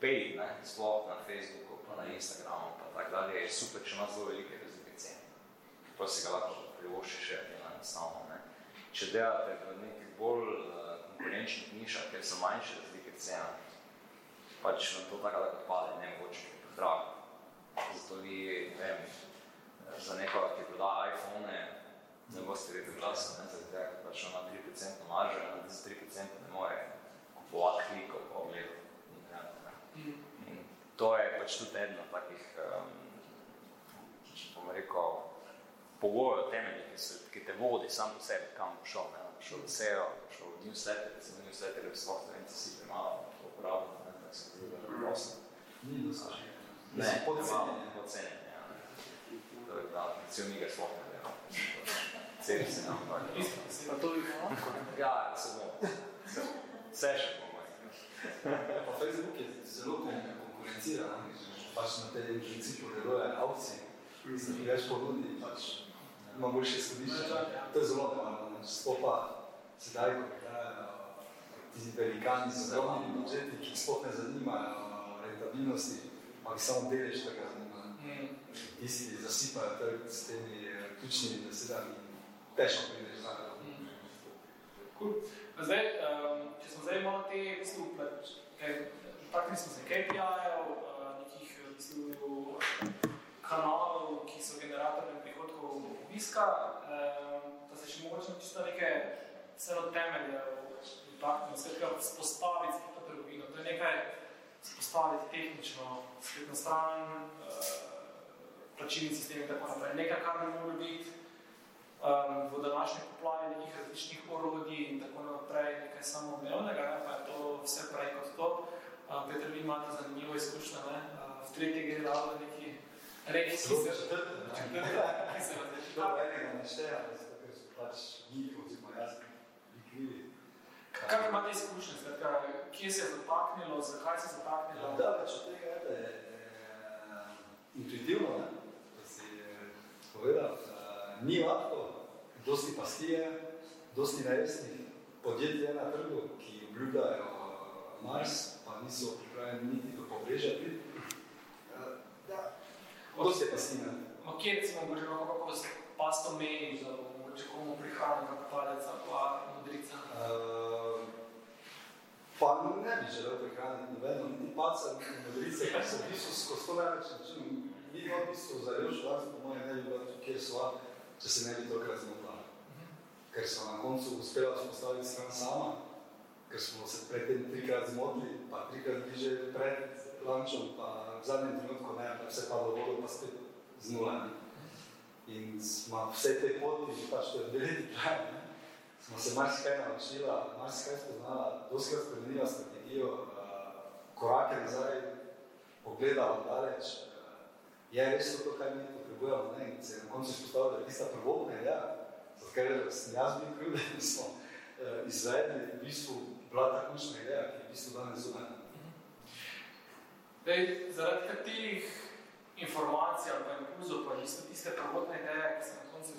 Pay, ne? sploh na Facebooku, pa na Instagramu, pa tak dalje, je super, če ima zelo velike razlike cene. Pa si ga lahko privošči še enostavno. Ne? Če delate v nekih bolj uh, konkurenčnih nišah, ker so manjše razlike cena, pač vam to tako tako pade, ne mogoče drago. Zato vi, ne vem, za nekoga, ki proda iPhone, ne boste vedeli glasa, ne, zaradi tega, ker pač ima 3% marže, in za 3% ne more kupovati klikov pa ogledati internet. In to je pač tudi eno takih, um, če bom rekel, pogojev temeljih, ki, so, ki te vodi sam po sebi, kam bo šel, ne, šel v SEO, šel v newsletter, recimo newsletter, ki sploh ne vem, si premalo to uporabljamo, ne, da se druga prosim. Ni dosažen. Ne, podcenjen, podcenjen, ja. To je da, recimo mi ga sploh ne vemo. Celi se nam, ampak. Pa to bi bilo? Ja, se bomo. Vse še bomo. Pa Facebook je zelo kon- konkurenciran, pač na tem principu deluje avci, ki ti več ponudi, pač ima boljše izhodišče. To je zelo nevarno, ne. sploh pa sedaj, ko ti velikani z ogromnimi budžeti, ki jih sploh ne zanimajo rentabilnosti, ampak samo delež tega Tisti zasipajo trg s temi eh, ključnimi besedami, težko prideš zraven. Cool. Zdaj, um, če smo zdaj malo te, v bistvu, kaj, takli smo se KPI-jev, uh, nekih bistvu, kanalov, ki so generatorjem prihodkov obiska, um, da se še mogoče čisto neke vseeno temelje dotaknemo, skratka vzpostaviti spletno trgovino. To je nekaj vzpostaviti tehnično, spletno stran, uh, plačilni sistem in tako naprej. Nekaj, kar bi moglo biti um, v današnji poplavi nekih različnih orodij in tako naprej, nekaj samoumevnega, ne, pa je to vse prej kot to. Uh, Peter, vi imate zanimivo izkušnjo, ne? Uh, v tretji gre dalo neki rek, ki se četrte, ne. ki se različi. Dobro, enega ne šteja, zato ker so pač njih oziroma jaz bi krivi. Kak imate izkušnje, skratka, kje se je zataknilo, zakaj se je zataknilo? Da, več od tega je, da je eh, intuitivno, ne? da si eh, povedal, eh, ni lahko, dosti pasti je, dosti neresnih podjetij je na trgu, ki obljubljajo Mars, pa niso pripravljeni niti do pobrežja priti. Dosti je pasti, ne? No, kje recimo, mogoče lahko kako se pasto meni, da bo mogoče komu prihrani kak palec ali pa modrica? Uh, pa ne bi želel prihraniti nobeno, niti paca, niti modrice, ker so v bistvu skozi to največ način. Mi dva v bistvu za Ljuš Vlad, po mojem, ne bi bila tu, kjer sva, če se ne bi tokrat zmotila. Ker smo na koncu uspela vzpostaviti stran sama, ker smo se predtem trikrat zmotili, pa trikrat bliže pred lančom, pa v zadnjem trenutku ne, pa vse padlo v vodo, pa spet z nula. In smo vse te poti, pač to je dve leti traja, ne smo se marsikaj naučila, marsikaj spoznala, doskrat spremenila strategijo, korake nazaj, pogledala daleč. Je res to, kar mi potrebujemo, ne? in se je na koncu izpostavila, da je tista prvotna ideja, za katero sem jaz bil kriv, da smo uh, izvedli, v bistvu bila ta ključna ideja, ki je v bistvu danes zunaj. Dej, zaradi katerih informacij ali pa impulzov, pa niso tiste prvotne ideje, ki se na koncu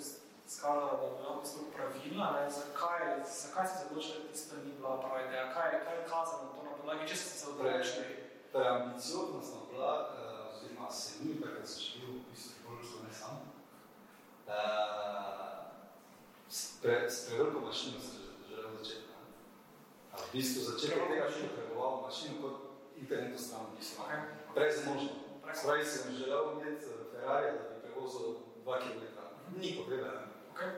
izkazala, da je bila v bistvu pravilna, ne? zakaj, zakaj se odločili, da tista ni bila prava ideja, kaj, kaj je kazalo na to na podlagi, če ste se odločili? Preambiciozna sem bila, uh, oziroma se ni, takrat sem še bil v bistvu bolj ne sam. Uh, s, pre, s preveliko mašino sem že- želel začeti. ne. A v bistvu začetek tega še potreboval mašino kot internetu stran, v bistvu. Okay. Prezmožno. Spravi sem želel imeti eh, Ferrari, da bi prevozil 2 km. Ni potrebe. ne. Okay.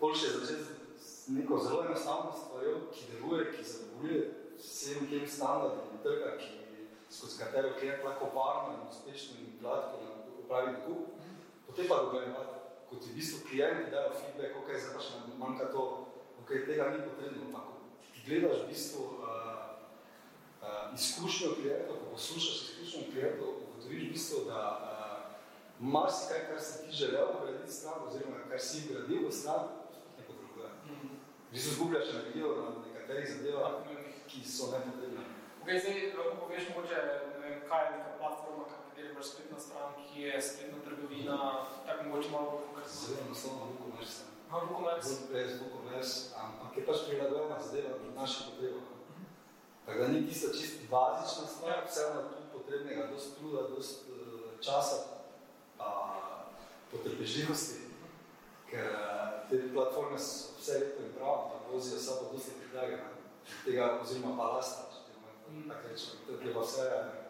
Boljše je začeti z neko zelo enostavno stvarjo, ki deluje, ki zadovoljuje vsem tem standardom trga, ki, skozi katero klient lahko varno in uspešno in gladko na- opravi nakup. Potem pa dogajati, ko ti v bistvu klienti dajo feedback, ok, zdaj pa še nam manjka to, ok, tega ni potrebno. Pa ko gledaš v bistvu uh, uh, izkušnjo klientov, ko poslušaš izkušnjo klientov, ugotoviš v bistvu, da uh, marsikaj, kar si ti želel graditi stran, oziroma kar si gradil v stran, ne potrebuje. Mhm. V bistvu zgubljaš energijo na nekaterih zadevah, ki so nepotrebne. Okay, zdaj lahko poveš mogoče, ne vem, kaj je neka platforma, na imaš spletno stran, ki je spletna trgovina, tako mogoče malo bolj Zelo enostavno WooCommerce. Malo WooCommerce. WordPress, WooCommerce, ampak je pač prilagojena zadeva na naših potrebah. Tako da ni tista čisto bazična stvar, vseeno tu potrebnega dosti truda, dosti uh, časa, pa potrpežljivosti, ker uh, te platforme so vse lepo in prav, ampak vozijo sabo dosti prihljage, tega oziroma balasta, če temu tako rečemo. To je treba vse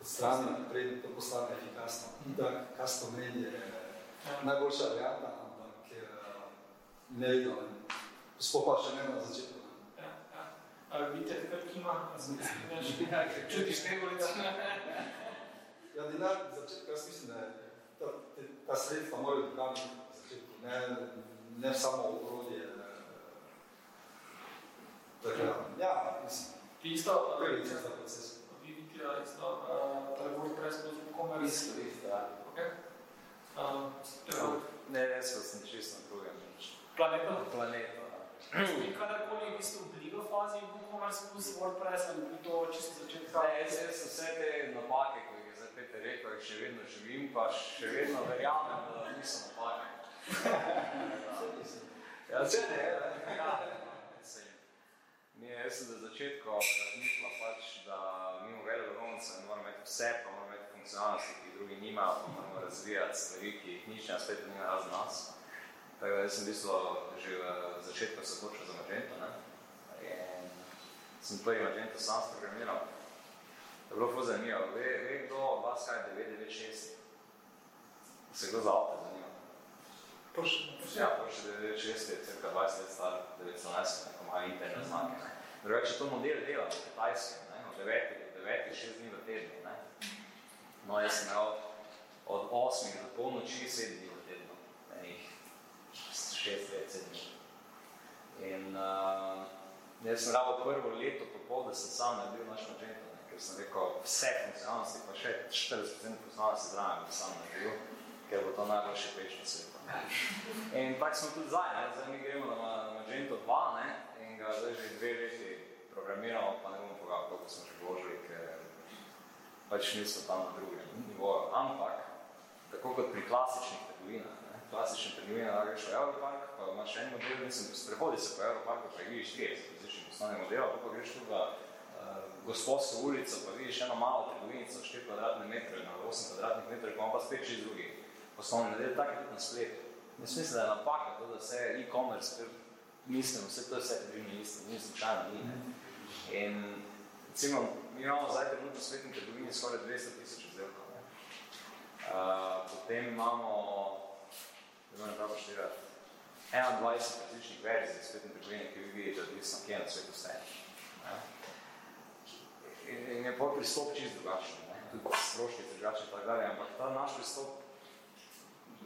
odstraniti, preden to postane efikasno. Itak, custom made je najboljša varianta, ampak eh, ne vedno, sploh pa še ne na začetku. Ja, ja. A vidite, takrat kima, zmestinaš, čutiš te ulice? Ja, denar, začetka, jaz mislim, da ta, te, ta sredstva morajo biti pravi za začetku, ne, ne samo orodje. Tako, ja, mislim. Ti isto, Prvi cesta proces. Vi vidite, isto, uh, torej WordPress plus WooCommerce. Isto, isto, ja. Okay. Torej, Ne, jaz sem čisto na drugem planeta. planetu. In kadarkoli v bistvu bili v fazi WooCommerce plus WordPress ali bi to čisto začetka? Ne, jaz, jaz vse te napake, ko jih je zdaj Peter rekel, jih še vedno živim, pa še vedno verjamem, da niso napake. ja, če ne, ja. Je, jaz sem za začetku razmišljal pač, da mimo vele vrhunca moramo imeti vse, pa moramo imeti funkcionalnosti, ki drugi nimajo, pa moramo razvijati stvari, ki jih nič na svetu nima razen nas. Tako da jaz sem v bistvu že v začetku se odločil za Magento, ne? In sem prvi Magento sam programiral. To je bilo ful zanimivo. Ve, ve kdo od vas kaj je 996? Se kdo za avto zanima? Porsche. Ja, Porsche 996 je cirka 20 let star, 911, tako ima interne znake. Drugače, to model dela na kitajskem, ne? od 9 do 9, 6 dni v tednu. Ne? No, jaz sem imel od 8 do polnoči 7 dni v tednu, enih 6 let, 7 dni. In uh, jaz sem rabo prvo leto po pol, da sem sam naredil naš Magento, ne? ker sem rekel, vse funkcionalnosti, pa še 40% funkcionalnosti zraven bi sam naredil, ker bo to najboljši peč na svetu. In tako smo tudi zdaj, ne? zdaj mi gremo na Magento 2 ne? Ga zdaj že dve leti programiramo, pa ne bomo povedal, koliko smo že vložili, ker pač niso tam na drugem nivoju. Ampak, tako kot pri klasičnih trgovinah, ne? klasične trgovine, da greš v Europark, pa imaš en model, mislim, sprehodi se po Europarku, pa vidiš 40 različnih poslovnih modelov, pa greš tudi v uh, gospodsko ulico, pa vidiš eno malo trgovinico, 4 kvadratne metre na 8 kvadratnih metrov, pa pa spet čist drugi poslovni model, tako je tudi na spletu. Jaz mislim, da je napaka to, da vse e-commerce, mislim, vse to je vse trgovine isto, ni slučajno ni. Ne? In recimo, mi imamo zdaj trenutno svetni trgovini skoraj 200 tisoč izdelkov. Ne? Uh, potem imamo, da moram prav poštirati, 21 različnih verzij spletne trgovine, ki vi vidite, odvisno, kje na svetu. Ne? In, in je pol pristop čist drugačen, ne? tudi stroški drugačni, tako dalje, ampak ta naš pristop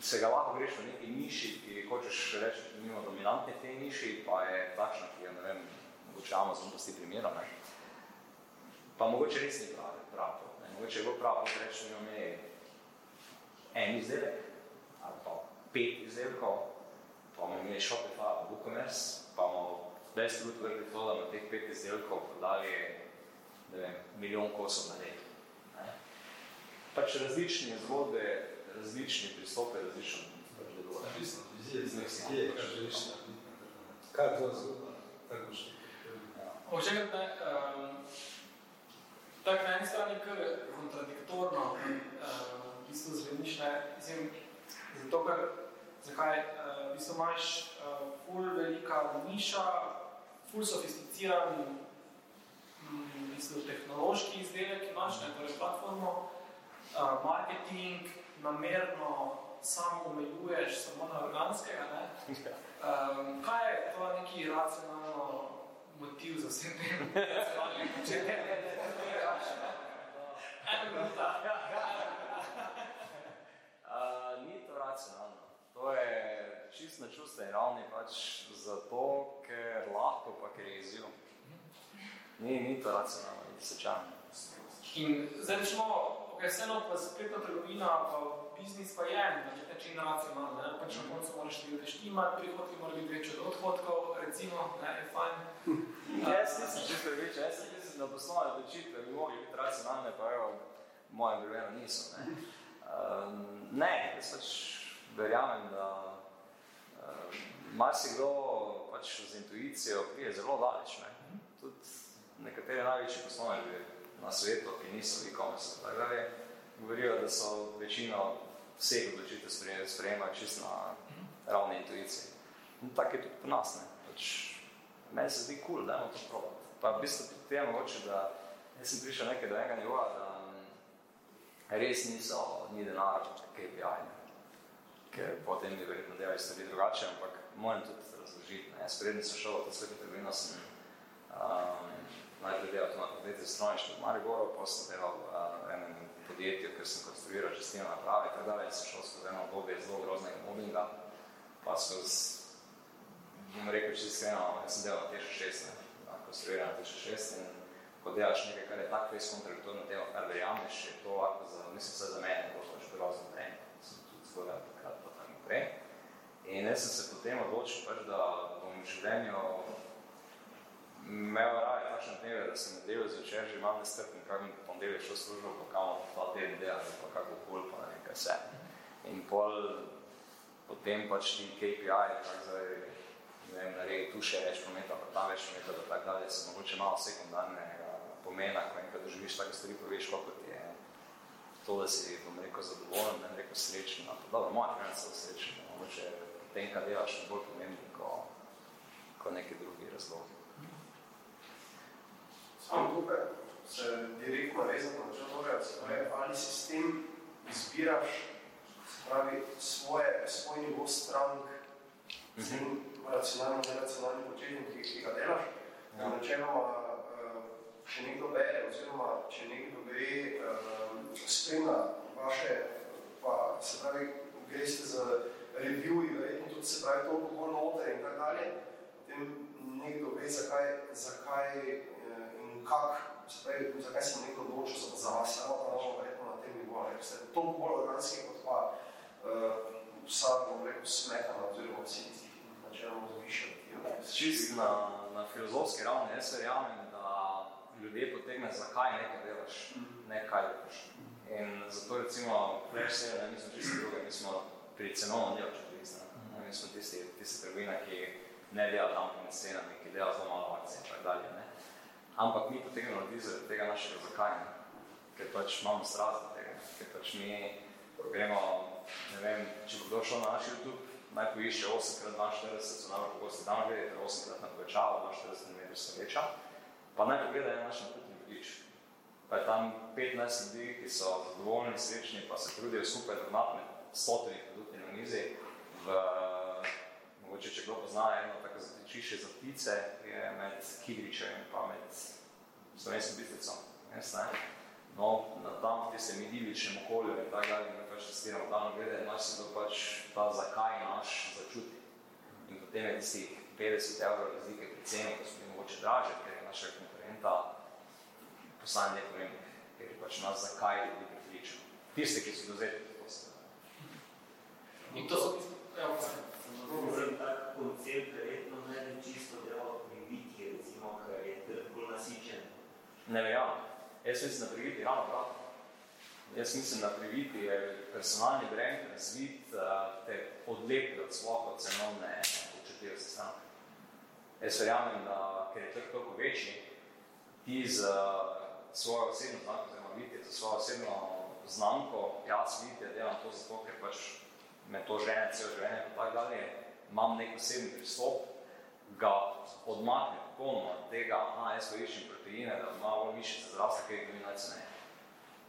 se ga lahko greš v neki niši, ki hočeš reči, da nima dominantne te niši, pa je takšna, ki je, ne vem, mogoče Amazon dosti primerov, ne. Pa mogoče res ni prav, prav to, ne. Mogoče je bolj prav, kot reči, da imamo en izdelek, ali pa pet izdelkov, pa bomo imeli Shopify, WooCommerce, pa bomo 10 minut vrli to, da bomo teh pet izdelkov prodali, ne vem, milijon kosov na leto. Ne. Pač različne zgodbe, različni pristope, različno delujejo. Odvisno od vizije, Mislim, z kje, kaj želiš narediti. Kaj je tvoja zgodba? Tako boš Možda ne, um, tako na eni strani kar kontradiktorno um, v bistvu zveniš, ne, mislim, zato ker, zakaj, uh, v bistvu imaš uh, ful velika niša, ful sofisticiran mm, v bistvu tehnološki izdelek imaš, ne, torej platformo, marketing, namerno samo omejuješ samo na organskega, ne? Um, kaj je to neki racionalno motiv za vsem tem racionalnim početjem? Eno minuta. Uh, ni to racionalno. To je čist na čustveni ravni pač zato, ker lahko, pa ker je izziv. Ni, ni to racionalno, ni sečano. In zdaj rečemo, ok, vseeno pa spletna trgovina, pa biznis pa je na nek način racionalno, ne? pač na koncu moraš številke štimati, prihodki morajo biti večji od odhodkov, recimo, ne, je fajn. Jaz nisem čisto več, jaz sem mislim, da poslovne odločitve bi mogli biti racionalne, pa evo, moje briveno niso. Ne, um, ne jaz pač verjamem, da um, marsikdo pač z intuicijo prije zelo daleč. Ne. Tudi nekateri največji poslovneži na svetu, ki niso e-commerce, tako dalje, govorijo, da so večino vseh odločitev sprejemajo čisto na ravni intuicije. In tako je tudi pri nas. Ne. Pač, meni se zdi kul, cool, dajmo to probati. Pa v bistvu pri tem mogoče, da jaz sem prišel nekaj do enega nivoja, da res niso ni denar KPI, ne. ker potem bi verjetno delali stvari drugače, ampak moram tudi razložiti. Ne. Jaz prednji sem šel v to sveto trgovino, sem um, najprej delal to na podjetje strojništvo v Mariboru, potem delal uh, v enem podjetju, ker sem konstruiral čistilne naprave in tako dalje, sem šel skozi eno obdobje zelo groznega mobbinga, pa skozi, bom rekel, če iskreno, jaz sem delal na TŠ6, ne, konstruiran na TŠ6 in ko delaš nekaj, kar je tako fez kontraktorno delo, kar verjameš, je to lahko za, mislim, se za mene, to pač grozno trening, sem tudi zgodaj takrat pa tako naprej. In jaz sem se potem odločil, pač, da bom v življenju imel raje takšne dneve, da sem nedeljo zvečer že imam nestrpni, kako mi ponedelje šel službo, pa kamo dva teden delati, pa kako kul, pa ne kaj vse. In pol, potem pač ti KPI, tako zdaj, ne vem, naredi tu še več prometa, pa tam več prometa, da tako dalje, se mogoče malo sekundarnega pomena, ko enkrat doživiš take stvari, poveš, kako ti je to, da si, bom rekel, zadovoljen, ne rekel srečen, pa dobro, moja trener so srečen, mogoče tem, kaj delaš, je bolj pomembni, ko, ko neki drugi razlogi. Tukaj se direktno vezano na črnoga, se pravi, ali si s tem izbiraš, se pravi, svoje, svoj nivo strank, s tem racionalno, neracionalnim početjem, ki, ki ga delaš, ja. načeloma če nekdo bere, oziroma če nekdo gre, uh, spremlja vaše, pa se pravi, greste za reviewi, verjetno tudi se pravi toliko bolj noter in tako dalje, potem nekdo ve, zakaj, zakaj in kak, se pravi, zakaj sem nekdo odločil za, za vas, samo pa novo verjetno na tem nivoju, ker ste toliko bolj organski kot pa uh, vsa, bom rekel, smetana, oziroma vsi tisti, ki načeloma zvišajo. Čist na, na filozofski ravni, jaz verjamem, ljudje potegne, zakaj nekaj delaš, ne kaj delaš. In zato recimo, več se ne, mi smo čisto druge, mi smo pri cenovno delo četvrista. Mi smo tisti, tisti trgovina, ki ne dela tam po cenami, ki dela zelo malo akcije in tako dalje. Ne. Ampak mi potegnemo ljudi zaradi tega našega zakaj, ne. ker pač imamo strast za tega, ker pač mi gremo, ne vem, če bo kdo šel na naš YouTube, naj poišče 8x42, so najbolj pogosti dan gledate, 8x na povečavo, 42 mm se veča, pa naj pogledajo naš nakupni vodič. Pa je tam 15 ljudi, ki so zadovoljni, srečni, pa se trudijo skupaj drnati med stotini produktni na mizi. V, mogoče, če kdo pozna eno tako zatičišče za ptice, je med Kidričem in pa med slovenskim. Jaz, ne? No, na tam v tistem idiličnem okolju in tako dalje, mi pač testiramo dano glede, naš se to pač ta zakaj naš začuti. In potem je tistih 50 evrov razlike pri ceni, ko smo mogoče draže, ker je naša konkurenta postane nepomembnih, ker je pač nas zakaj ljudi pripričal. Tiste, ki so dozeti, to se In to so tisto, ja, Govorim tak koncept, verjetno ne ne čisto delo privitje, recimo, kar je nasičen. Ne verjamem. Jaz mislim, da priviti ravno obratno. Jaz mislim, da priviti je personalni brand razvit, te odlepi od svojo cenovne občutljivosti stranke. Jaz verjamem, da ker je trg toliko večji, ti z svojo osebno znamko, oziroma vidite za svojo osebno znamko, jaz vidite, delam to zato, ker pač me to žene cel življenje in tako dalje, imam nek osebni pristop, ga odmakne popolnoma od tega, aha, jaz pa iščem proteine, da ima bolj mišice zrasta, kaj je najceneje.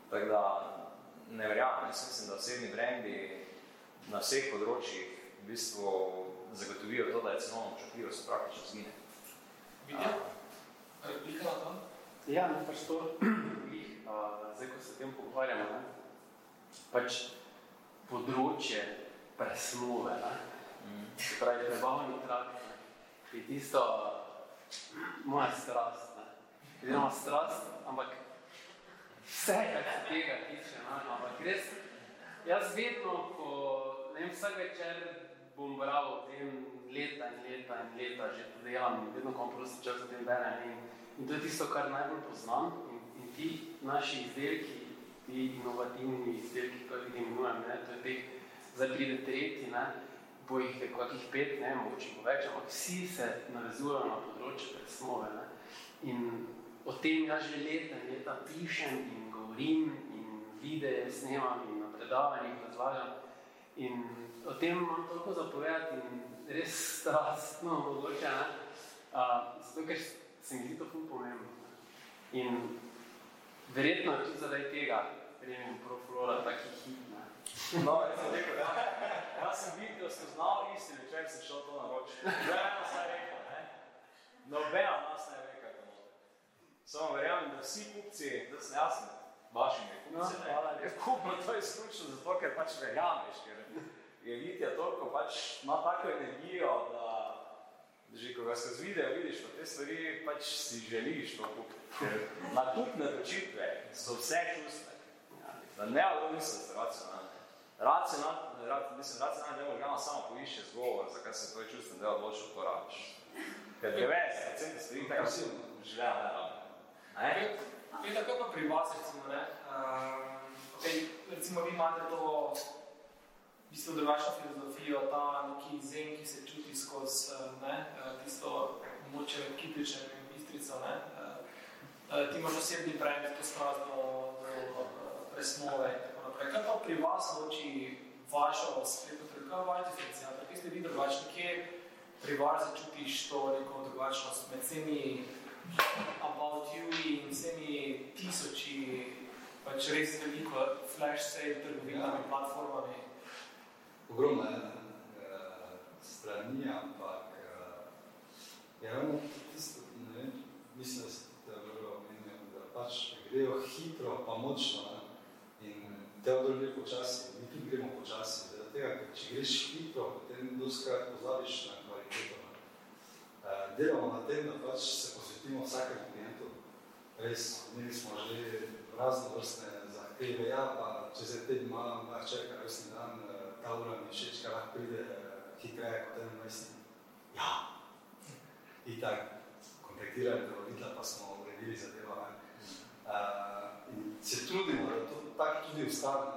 Tako da ne verjamem, jaz mislim, da osebni brendi na vseh področjih v bistvu zagotovijo to, da je cenovno občutljivost praktično zgine. Vidja? Replika na to? Ja, ne, pač to, zdaj, ko se tem pogovarjamo, ne, pač področje presnove, ne, mm. se pravi, prebavni trakt, je tisto moja strast, oziroma strast, ampak vse, kar se tega tiče, ne, ampak res, jaz vedno, ko, ne vem, vsak večer bom bral o tem leta in leta in leta, že to delam, vedno ko prosti čas o tem berem in, in to je tisto, kar najbolj poznam in, in ti naši izdelki, ti inovativni izdelki, kako jih imenujem, ne, to je teh, zdaj pride tretji, ne, bo jih je kakih pet, ne, mogoče bo več, ampak vsi se navezujejo na področje presnove, ne, in o tem jaz že leta in leta pišem in govorim in videe snemam in na predavanjih razlagam in o tem imam toliko zapovedati in res strastno mogoče, ne? Uh, zato, ker se mi zdi to ful pomembno. In verjetno je tudi zaradi tega premium proflora taki hit, ne? No, jaz sem rekel, ja. Jaz sem video spoznal isti večer, sem šel to naročiti. Zdaj nas je rekel, ne? Nobena nas ne ve, to može. Samo verjamem, da vsi kupci, da sem jasno, vašimi kupci, no, ne? Kupno to izključno zato, ker pač verjameš, ker je Vitja toliko pač ima tako energijo, da že ko ga skozi video vidiš, pa te stvari pač si želiš to kupiti. Nakupne odločitve so vse čustve. Da ne, ali niso racionalne. Racionalne, ra, mislim, racionalne del organa samo poišče zgovor, zakaj se tvoj čustven del odločil, to rabiš. Ker 90% stvari tako si želja ne rabi. Ne? Je tako pa pri vas, recimo, ne? Um, okay, recimo, vi imate to v bistvu drugačno filozofijo, ta neki zen, ki se čuti skozi ne, tisto moče kiprične bistrico, ne? Ti imaš osebni brand, to strast do, do presmove in naprej. Kaj pa pri vas loči vašo spletno trgovino, vaš diferencijator? Kje ste vi drugačni? Kje pri vas začutiš to neko drugačnost med vsemi about you in vsemi tisoči, pač res veliko flash sale trgovinami, ja. platformami? Ogromno je uh, strani, ampak uh, je ravno tisto, ne vem, mislim, da se te dobro omenjam, da pač grejo hitro pa močno ne? Teodor gre počasi, mi tudi gremo počasi, zaradi tega, če greš hitro, potem doskrat pozabiš na kvaliteto. Uh, delamo na tem, da pač se posvetimo vsakemu klientu. Res, imeli smo že razno vrstne zahteve, ja, pa če se teden malo mar čeka, resni dan, ta ura mi všeč, kaj lahko pride hitreje kot eno mesni. Ja. In tak, kontaktirali prevoditla, pa smo uredili zadeva. Uh, in se trudimo, da to tako tudi ostane.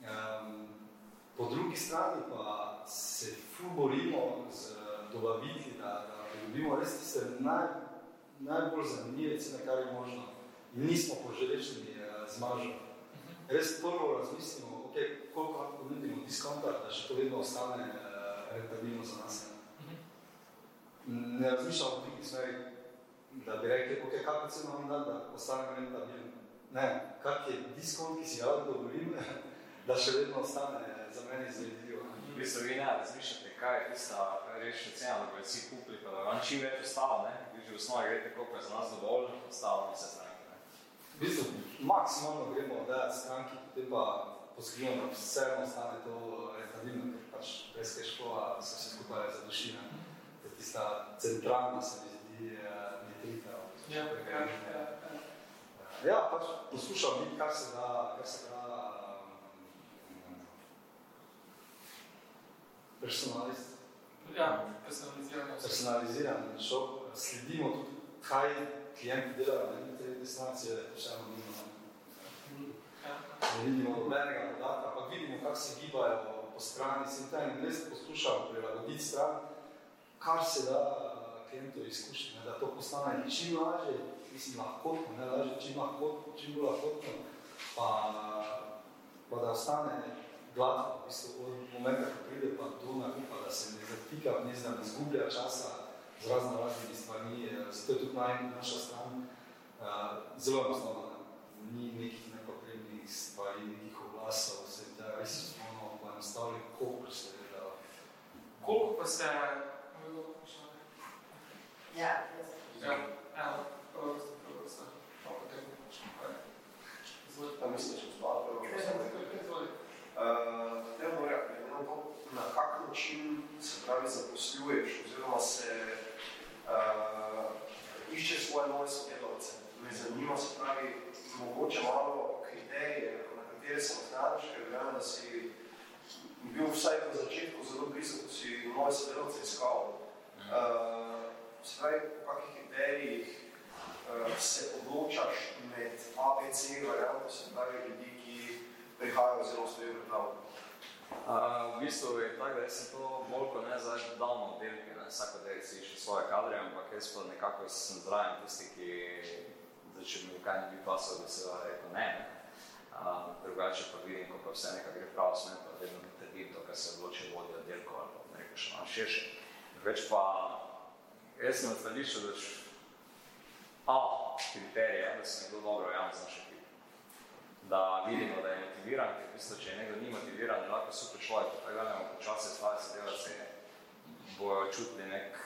Um, po drugi strani pa se borimo z dobavitli, da, da dobimo res tiste naj, najbolj zanimive cene, kar je možno. In nismo poželečni uh, zmažo. Res prvo razmislimo, okay, koliko lahko ponudimo diskonta, da še to vedno ostane uh, rentabilno za nas. Ne razmišljamo v tih smeri, da bi rekli, ok, kako ceno vam da, da ostane rentabilno. Ne, kak je diskont, ki si ga dovolim, da še vedno ostane za mene izvedljivo. V bistvu vi ne razmišljate, kaj je tista rečna cena, da bodo vsi kupili, pa da vam čim več ostalo, ne? Vi že v osnovi greste, koliko je za nas dovolj, ostalo mi se stranke, ne? V bistvu, maksimalno gremo dajati stranki, potem pa poskrbimo, da vseeno ostane to rentabilno, ker pač brez keškova se vse skupaj zaduši, ne? Tista centralna, se mi zdi, metrika. Ja, ja, ja. Ja, pač poskušam biti, kar se da, kar se da um, personalist. Ja, personalizirano. Personaliziran šok, sledimo tudi, kaj klienti delajo na te destinacije, še eno mimo. Ne vidimo nobenega podatka, pa vidimo, kako se gibajo po strani, sem tam res poskušal prilagoditi stran, kar se da klientov izkušnje, da to postane čim lažje, mislim, lahkotno, ne lažje, čim lahkotno, čim bolj lahkotno, pa, pa da ostane gladko, v bistvu, od momenta, ko pride pa do nakupa, da se ne zatika, ne znam, ne zgublja časa z razno raznimi stvarmi, zato je tudi naj, naša stran uh, zelo enostavna, ni nekih nepotrebnih stvari, nekih oglasov, se da res smo poenostavili, koliko se je da. Koliko pa se Ja. Ja, evo, prvo prvo ste. Pa potem kaj. Izvolite. Pa če vzpala prvo. Izvolite. Uh, ne moram, glede na to, na kak način se pravi zaposluješ, oziroma se uh, iščeš svoje nove sodelavce. Me zanima se pravi, mogoče malo kriterije, na katere se nahnadaš, ker vem, da si bil vsaj na začetku zelo blizu, ko si nove sodelavce iskal. Uh, pravi, po kakih kriterijih uh, se odločaš med ABC varianto, se pravi ljudi, ki prihajajo zelo stojijo pred tabo? Uh, v bistvu je tako, da sem to bolj kot ne zdaj dal na oddelke, ne, vsako del si išel svoje kadre, ampak jaz pa nekako sem zraven tisti, ki, zdaj, če mi kaj ne bi pasal, da se rekel ne, ne. Uh, drugače pa vidim, ko pa vse nekaj gre prav smer, pa vedno trdim to, kar se odloči vodi oddelko ali pa nekaj še malo širše. Več pa jaz sem na stališču, da A, kriterije, da se nekdo dobro javno znaš ekip. Da vidimo, da je motiviran, ker bistvu, če je nekdo ni motiviran, je lahko super človek, da imamo počasi svoje sodelavce, bojo čutili nek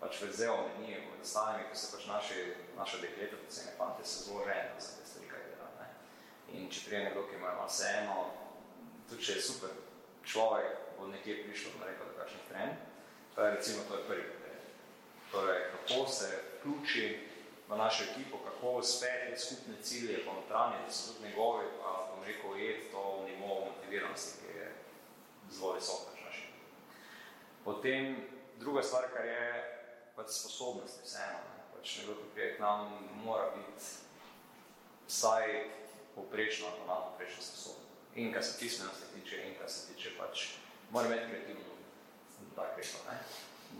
pač vrzel med njimi, med ostalimi, ko se pač naši, naša dekleta, predvsem fante, se zelo žene za te stvari, kaj dela. Ne? In če prije nekdo, ki ima vse eno, tudi če je super človek bo nekje prišel, da rekel, da kakšen trend, pa je recimo to je prvi kriterij. Torej, kako se vključi v našo ekipo, kako uspe te skupne cilje pa notranje, da so tudi njegovi, pa bom rekel, ujeti to nivo motiviranosti, ki je zelo visok pač naš. Potem druga stvar, kar je pač sposobnosti vseeno. Ne? Pač nekdo, ki prije k nam, mora biti vsaj poprečno ali malo poprečno sposoben. In kar se pismenosti tiče, in kar se tiče pač, mora imeti kreativno, tak rekel, ne?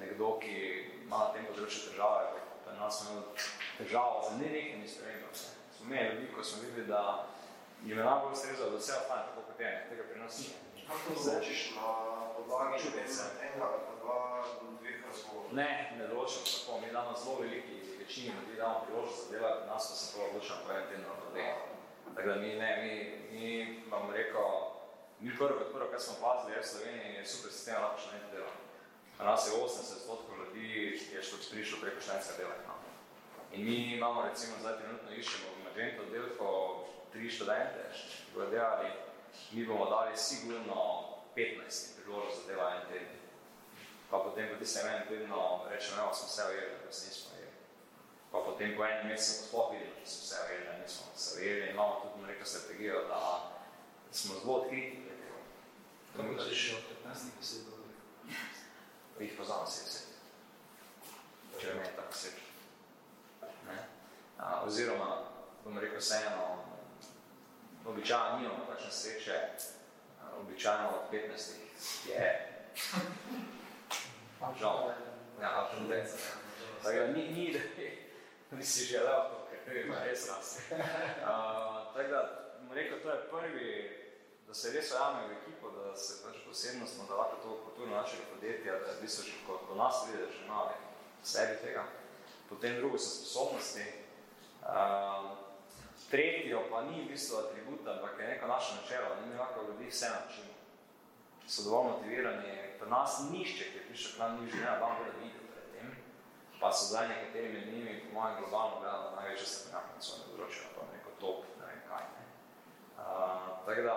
Nekdo, ki ima na tem področju težave, pa nas smo imeli težavo z ne nekimi spremembami. Smo imeli ljudi, ko smo videli, da jim je najbolj ustrezalo, da vse ostane tako kot je, tega pri nas ni. Kako določiš na podlagi enega ali pa dva, dveh razgovorov? Ne, ne določam tako. Mi damo zelo veliki večini ljudi damo priložnost za delati, nas pa se to odločam po en teden na dveh. Tako da mi ne, mi, mi vam rekel, mi prvo kot prvo, kar smo pazili, je v Sloveniji, je super sistem, lahko še nekaj dela. Nas je 80 stotkov ljudi, je šlo prišlo preko študentska dela nam. In mi imamo recimo, zdaj trenutno iščemo v Magento oddelko tri študente, bodo delali, mi bomo dali sigurno 15 priložnost za dela en teden. Pa potem po tistem enem tednu rečemo, evo, smo vse ujeli, da se nismo ujeli. Pa potem po enem mesecu pa sploh videli, da smo vse ujeli, da nismo se ujeli. Imamo tudi neko strategijo, da smo zelo odkriti. Kako pa če še od 15 besed Jih poznam vse vse. Če me je tako vse. Ne? A, oziroma, bom rekel vseeno, običajno nimamo takšne sreče, a, običajno od 15 je žal. Ja, tendenca. Tako da ni, ni, da bi si želel ker ima res rast. Uh, tako da, bom rekel, to je prvi, da se res ujame v ekipo, da se pač posebnostno, da lahko to kulturno našega podjetja, da v bistvu že kot do nas da že v sebi tega. Potem drugo so sposobnosti. Uh, tretjo pa ni v bistvu atribut, ampak je neko naše načelo, ne mi lahko ljudi vse načimo. So dovolj motivirani, pri nas nišče, ki je prišel k nam, ni želela vam bude videl pred tem, pa so zdaj nekateri med njimi, po mojem globalno gledano, največje strokovnjaki na svojem področju, pa neko top, ne vem kaj. Ne. Uh, tako da,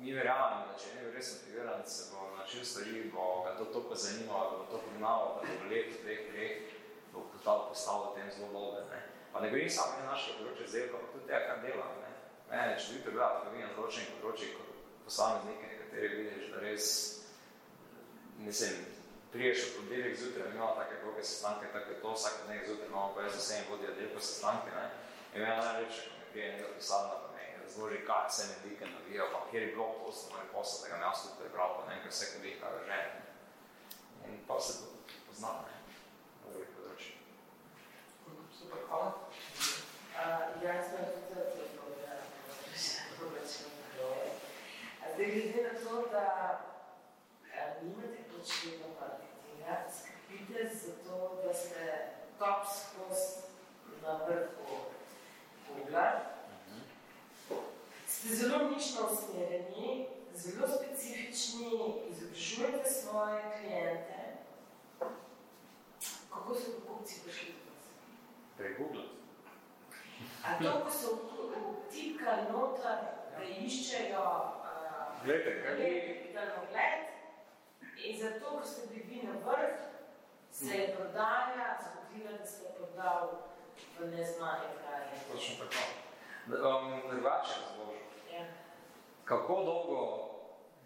mi verjamemo, da če je nekaj res motiviran, se bo način stvari, bo ga to toliko zanimalo, bo to pognalo, da bo v letu, dveh, treh, bo total postal v tem zelo dober. Ne. Pa ne govorim samo na našega področja zdelka, pa tudi tega, kar delam. Ne. Mene, če vidite gledati, ko vidim na določenih področjih, kot posameznike, nekateri vidiš, da res, mislim, priješ od podelek zjutraj, imamo take dolge sestanke, tako je to, vsak dnevek zjutraj imamo pa jaz za vsem vodijo delko sestanke, ne. In meni najlepše, ko mi prije nekaj pisarna, pa me razloži, kaj se mi vikend navijal, pa kjer je blog posto, moj posel, da ga me jaz tudi prebral, pa nekaj vse, ko bih kaj žene. In pa se poznam, ne, v ovih področjih. Super, hvala. Uh, jaz sem tudi zelo Zdaj, glede na to, da a, nimate početno marketinga, skrbite za to, da ste top skozi na vrhu Google. Ste zelo nično usmerjeni, zelo specifični, izobražujete svoje klijente. Kako so kupci prišli do vas? Prek Google. A to, ko so vtipkali noter, da iščejo uh, Glejte, kaj bi... daljnogled in zato, ker ste bili vi na vrh, se je prodaja zgodila, da ste prodal v neznanje kraje. Točno tako. Um, drugače razložil. Kako dolgo,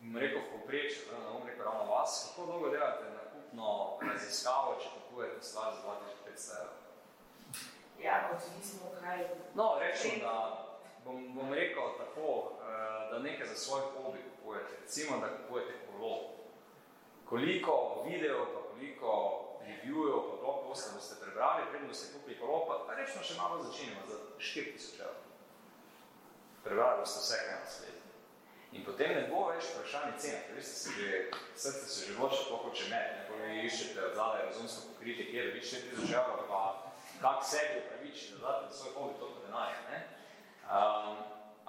bom rekel v povprečju, da ne bom rekel ravno vas, kako dolgo delate nakupno raziskavo, če kupujete stvar za 2500 evrov? Ja, odvisno kaj. No, rečem, da bom, bom rekel tako, eh, da nekaj za svoj hobi kupujete. Recimo, da kupujete kolo. Koliko video, pa koliko reviewjev, pa blog posta boste prebrali, preden boste kupili kolo, pa, pa rečemo še malo začinimo za 4000 evrov. Prebrali boste vse, kaj na svetu. In potem ne bo več vprašanje cene, ker veste se že, srce se že loče toliko če med, ne, ko vi iščete od zadaj razumsko pokritje, kjer vi 4000 evrov, pa kak sebi upraviči, da date svoj hobi toliko denarja. Ne? Um,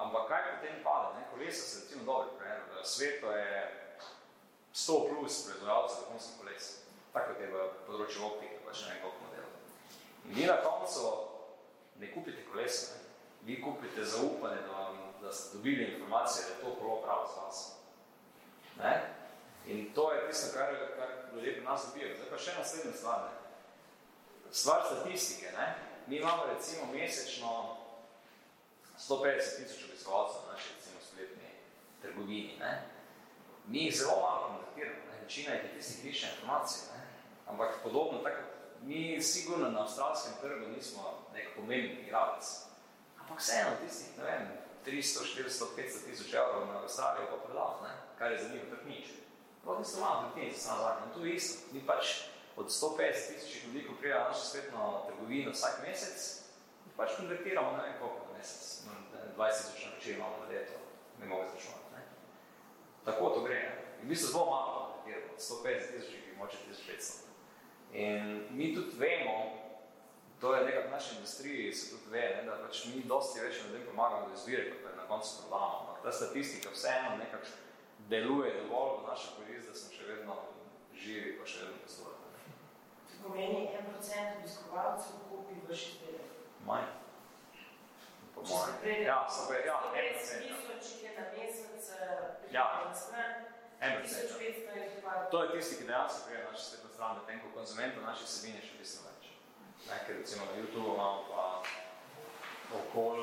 ampak kaj potem pade? Ne? Kolesa se recimo dobro primer, v svetu je 100 plus proizvajalcev zakonskih koles, tako kot je v področju optike, pa še ne koliko modelov. In vi na koncu ne kupite kolesa, ne? vi kupite zaupanje, da, vam, da ste dobili informacije, da je to kolo pravo za vas. Ne? In to je tisto, kar, kar ljudje pri nas dobijo. Zdaj pa še naslednja stvar. Ne? Stvar statistike. Ne? Mi imamo recimo mesečno 150 tisoč obiskovalcev na naši recimo spletni trgovini. Ne? Mi jih zelo malo kontaktiramo. Ne? Večina je tistih, ki išče informacije. Ne? Ampak podobno, tako, mi sigurno na avstralskem trgu nismo nek pomembni igralec. Ampak vseeno tistih, ne vem, 300, 400, 500 tisoč evrov na Avstralijo pa prodal, ne? kar je za njih tak nič. Prav tisto malo tretjenice sam zakon. Tu je isto. Mi pač od 150 tisočih ljudi, ko prija našo spletno trgovino vsak mesec, pač konvertiramo na en koliko na mesec. 20 tisoč naročil imamo na leto, ne mogo izračunati. Ne? Tako to gre. Ne? In v bistvu zelo malo konvertiramo, od 150 tisočih, moče 1500. In mi tudi vemo, to je nekak v naši industriji, se tudi ve, ne, da pač mi dosti več ljudem pomagamo do izbire, kot pa na koncu prodamo. Ampak ta statistika vseeno nekak deluje dovolj v našo korist, da smo še vedno živi, pa še vedno poslovati. To pomeni, en procent obiskovalcev kupi vaš izdelek. Manj. Po mojem. Ja, so pa, ja, en Res procent. ja. tisoč jih je na mesec, eh, Ja. tisoč ja. pa To je tisti, ki dejansko prije naše spletne strane, tem, ko konzumentov naših sebin je še bistveno. Ne, ker recimo na YouTube imamo pa okol,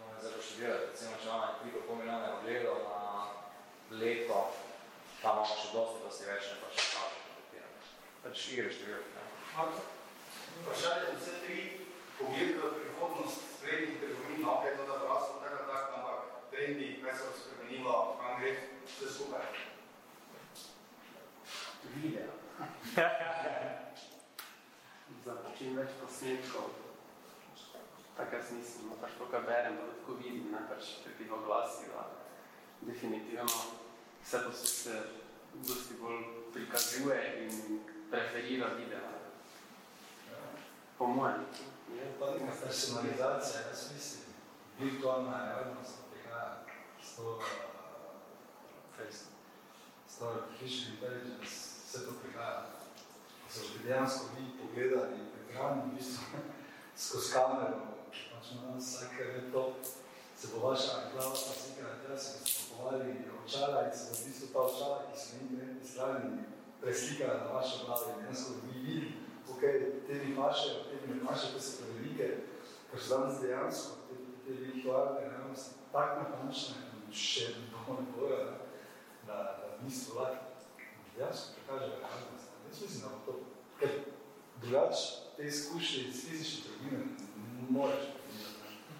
moram zdaj poštudirati, recimo, če imamo koliko pol milijone ogledov na leto, tam imamo še dosti, dosti več, ne pa še kaže kontaktiramo. Pač igre številke, ne. Vprašanje za vse tri pogled v prihodnost sprednjih trgovin, no, je to, da rasto tako tako, ampak trendi, kaj se bo spremenilo, kam gre vse skupaj. Video. Čim več posnetkov. Tako jaz mislim, pač to, kar berem, pa tako vidim, ne, pač oglasih, da definitivno vse to se, se dosti bolj prikazuje in preferira video. Po mojem. Je pa neka personalizacija, jaz mislim, virtualna realnost prihaja s to, uh, s to artificial intelligence, vse to prihaja. Ko so že dejansko vi pogledali ekran, v bistvu skozi kamero, pač na nas vsake leto, se bo vaša glava pa slika na tega, se kupovali očala in se bo v bistvu ta očala, ki so na internetni strani, preslikala na vašo glavo in dejansko vi vidite, ok, te mi pašejo, te mi ne pašejo, te so prevelike, ker so danes dejansko te, te virtualne realnosti tako natančne in še ne bojo, da, da niso lahko dejansko prikažejo realnost. Jaz mislim, da bo to, ker drugače te izkušnje iz fizične trgovine ne moreš prekiniti.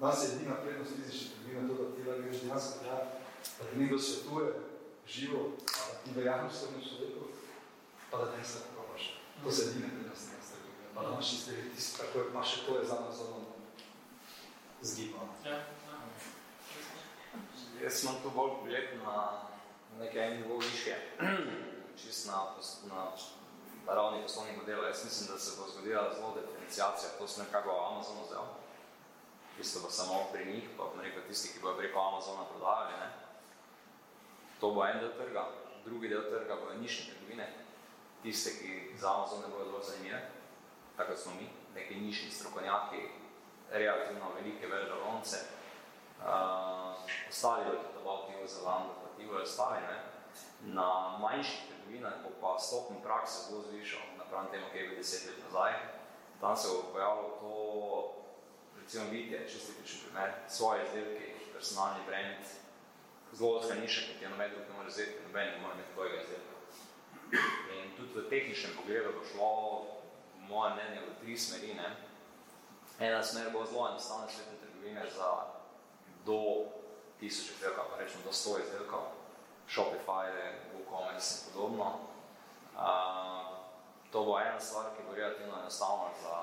Nas je edina prednost fizične trgovine to, da ti lahko greš dejansko tja, da ti nekdo svetuje živo, pa da ti verjameš svojemu človeku, pa da te se probaš. To se edine prednosti nas trgovine. Pa da imaš izdelek tisto, kako imaš še to je za nas zelo zgibano. Ja, Jaz imam tu bolj pogled na nekaj nivo više, čist na, na ravni poslovnih modelov. Jaz mislim, da se bo zgodila zelo diferenciacija, to sem nekako v Amazonu vzel. Tisto bo samo pri njih, pa bom rekel tisti, ki bojo preko Amazona prodajali. Ne? To bo en del trga, drugi del trga bojo nišne trgovine, tiste, ki za Amazon ne bojo dovolj zanimive, tako kot smo mi, neki nišni strokovnjaki, relativno velike veledolonce, Uh, ostali bodo tudi about New Zealand, pa ti bojo ostali. Ne? Na manjših trgovinah bo pa stopni prak se bo zvišal, napram temu, kaj je bil deset let nazaj. Tam se bo pojavilo to, recimo vidite, čisti tični primer, svoje izdelke, personalni brand, zelo odka niša, ki je noben drug ne more vzeti, noben ne more imeti tvojega izdelka. In tudi v tehničnem pogledu bo šlo, v mojem mnenju, v tri smeri. Ne? Ena smer bo zelo enostavne svetne trgovine za do tisoč izdelkov, pa rečemo do sto izdelkov, Shopify, WooCommerce in podobno. Uh, to bo ena stvar, ki bo relativno enostavna za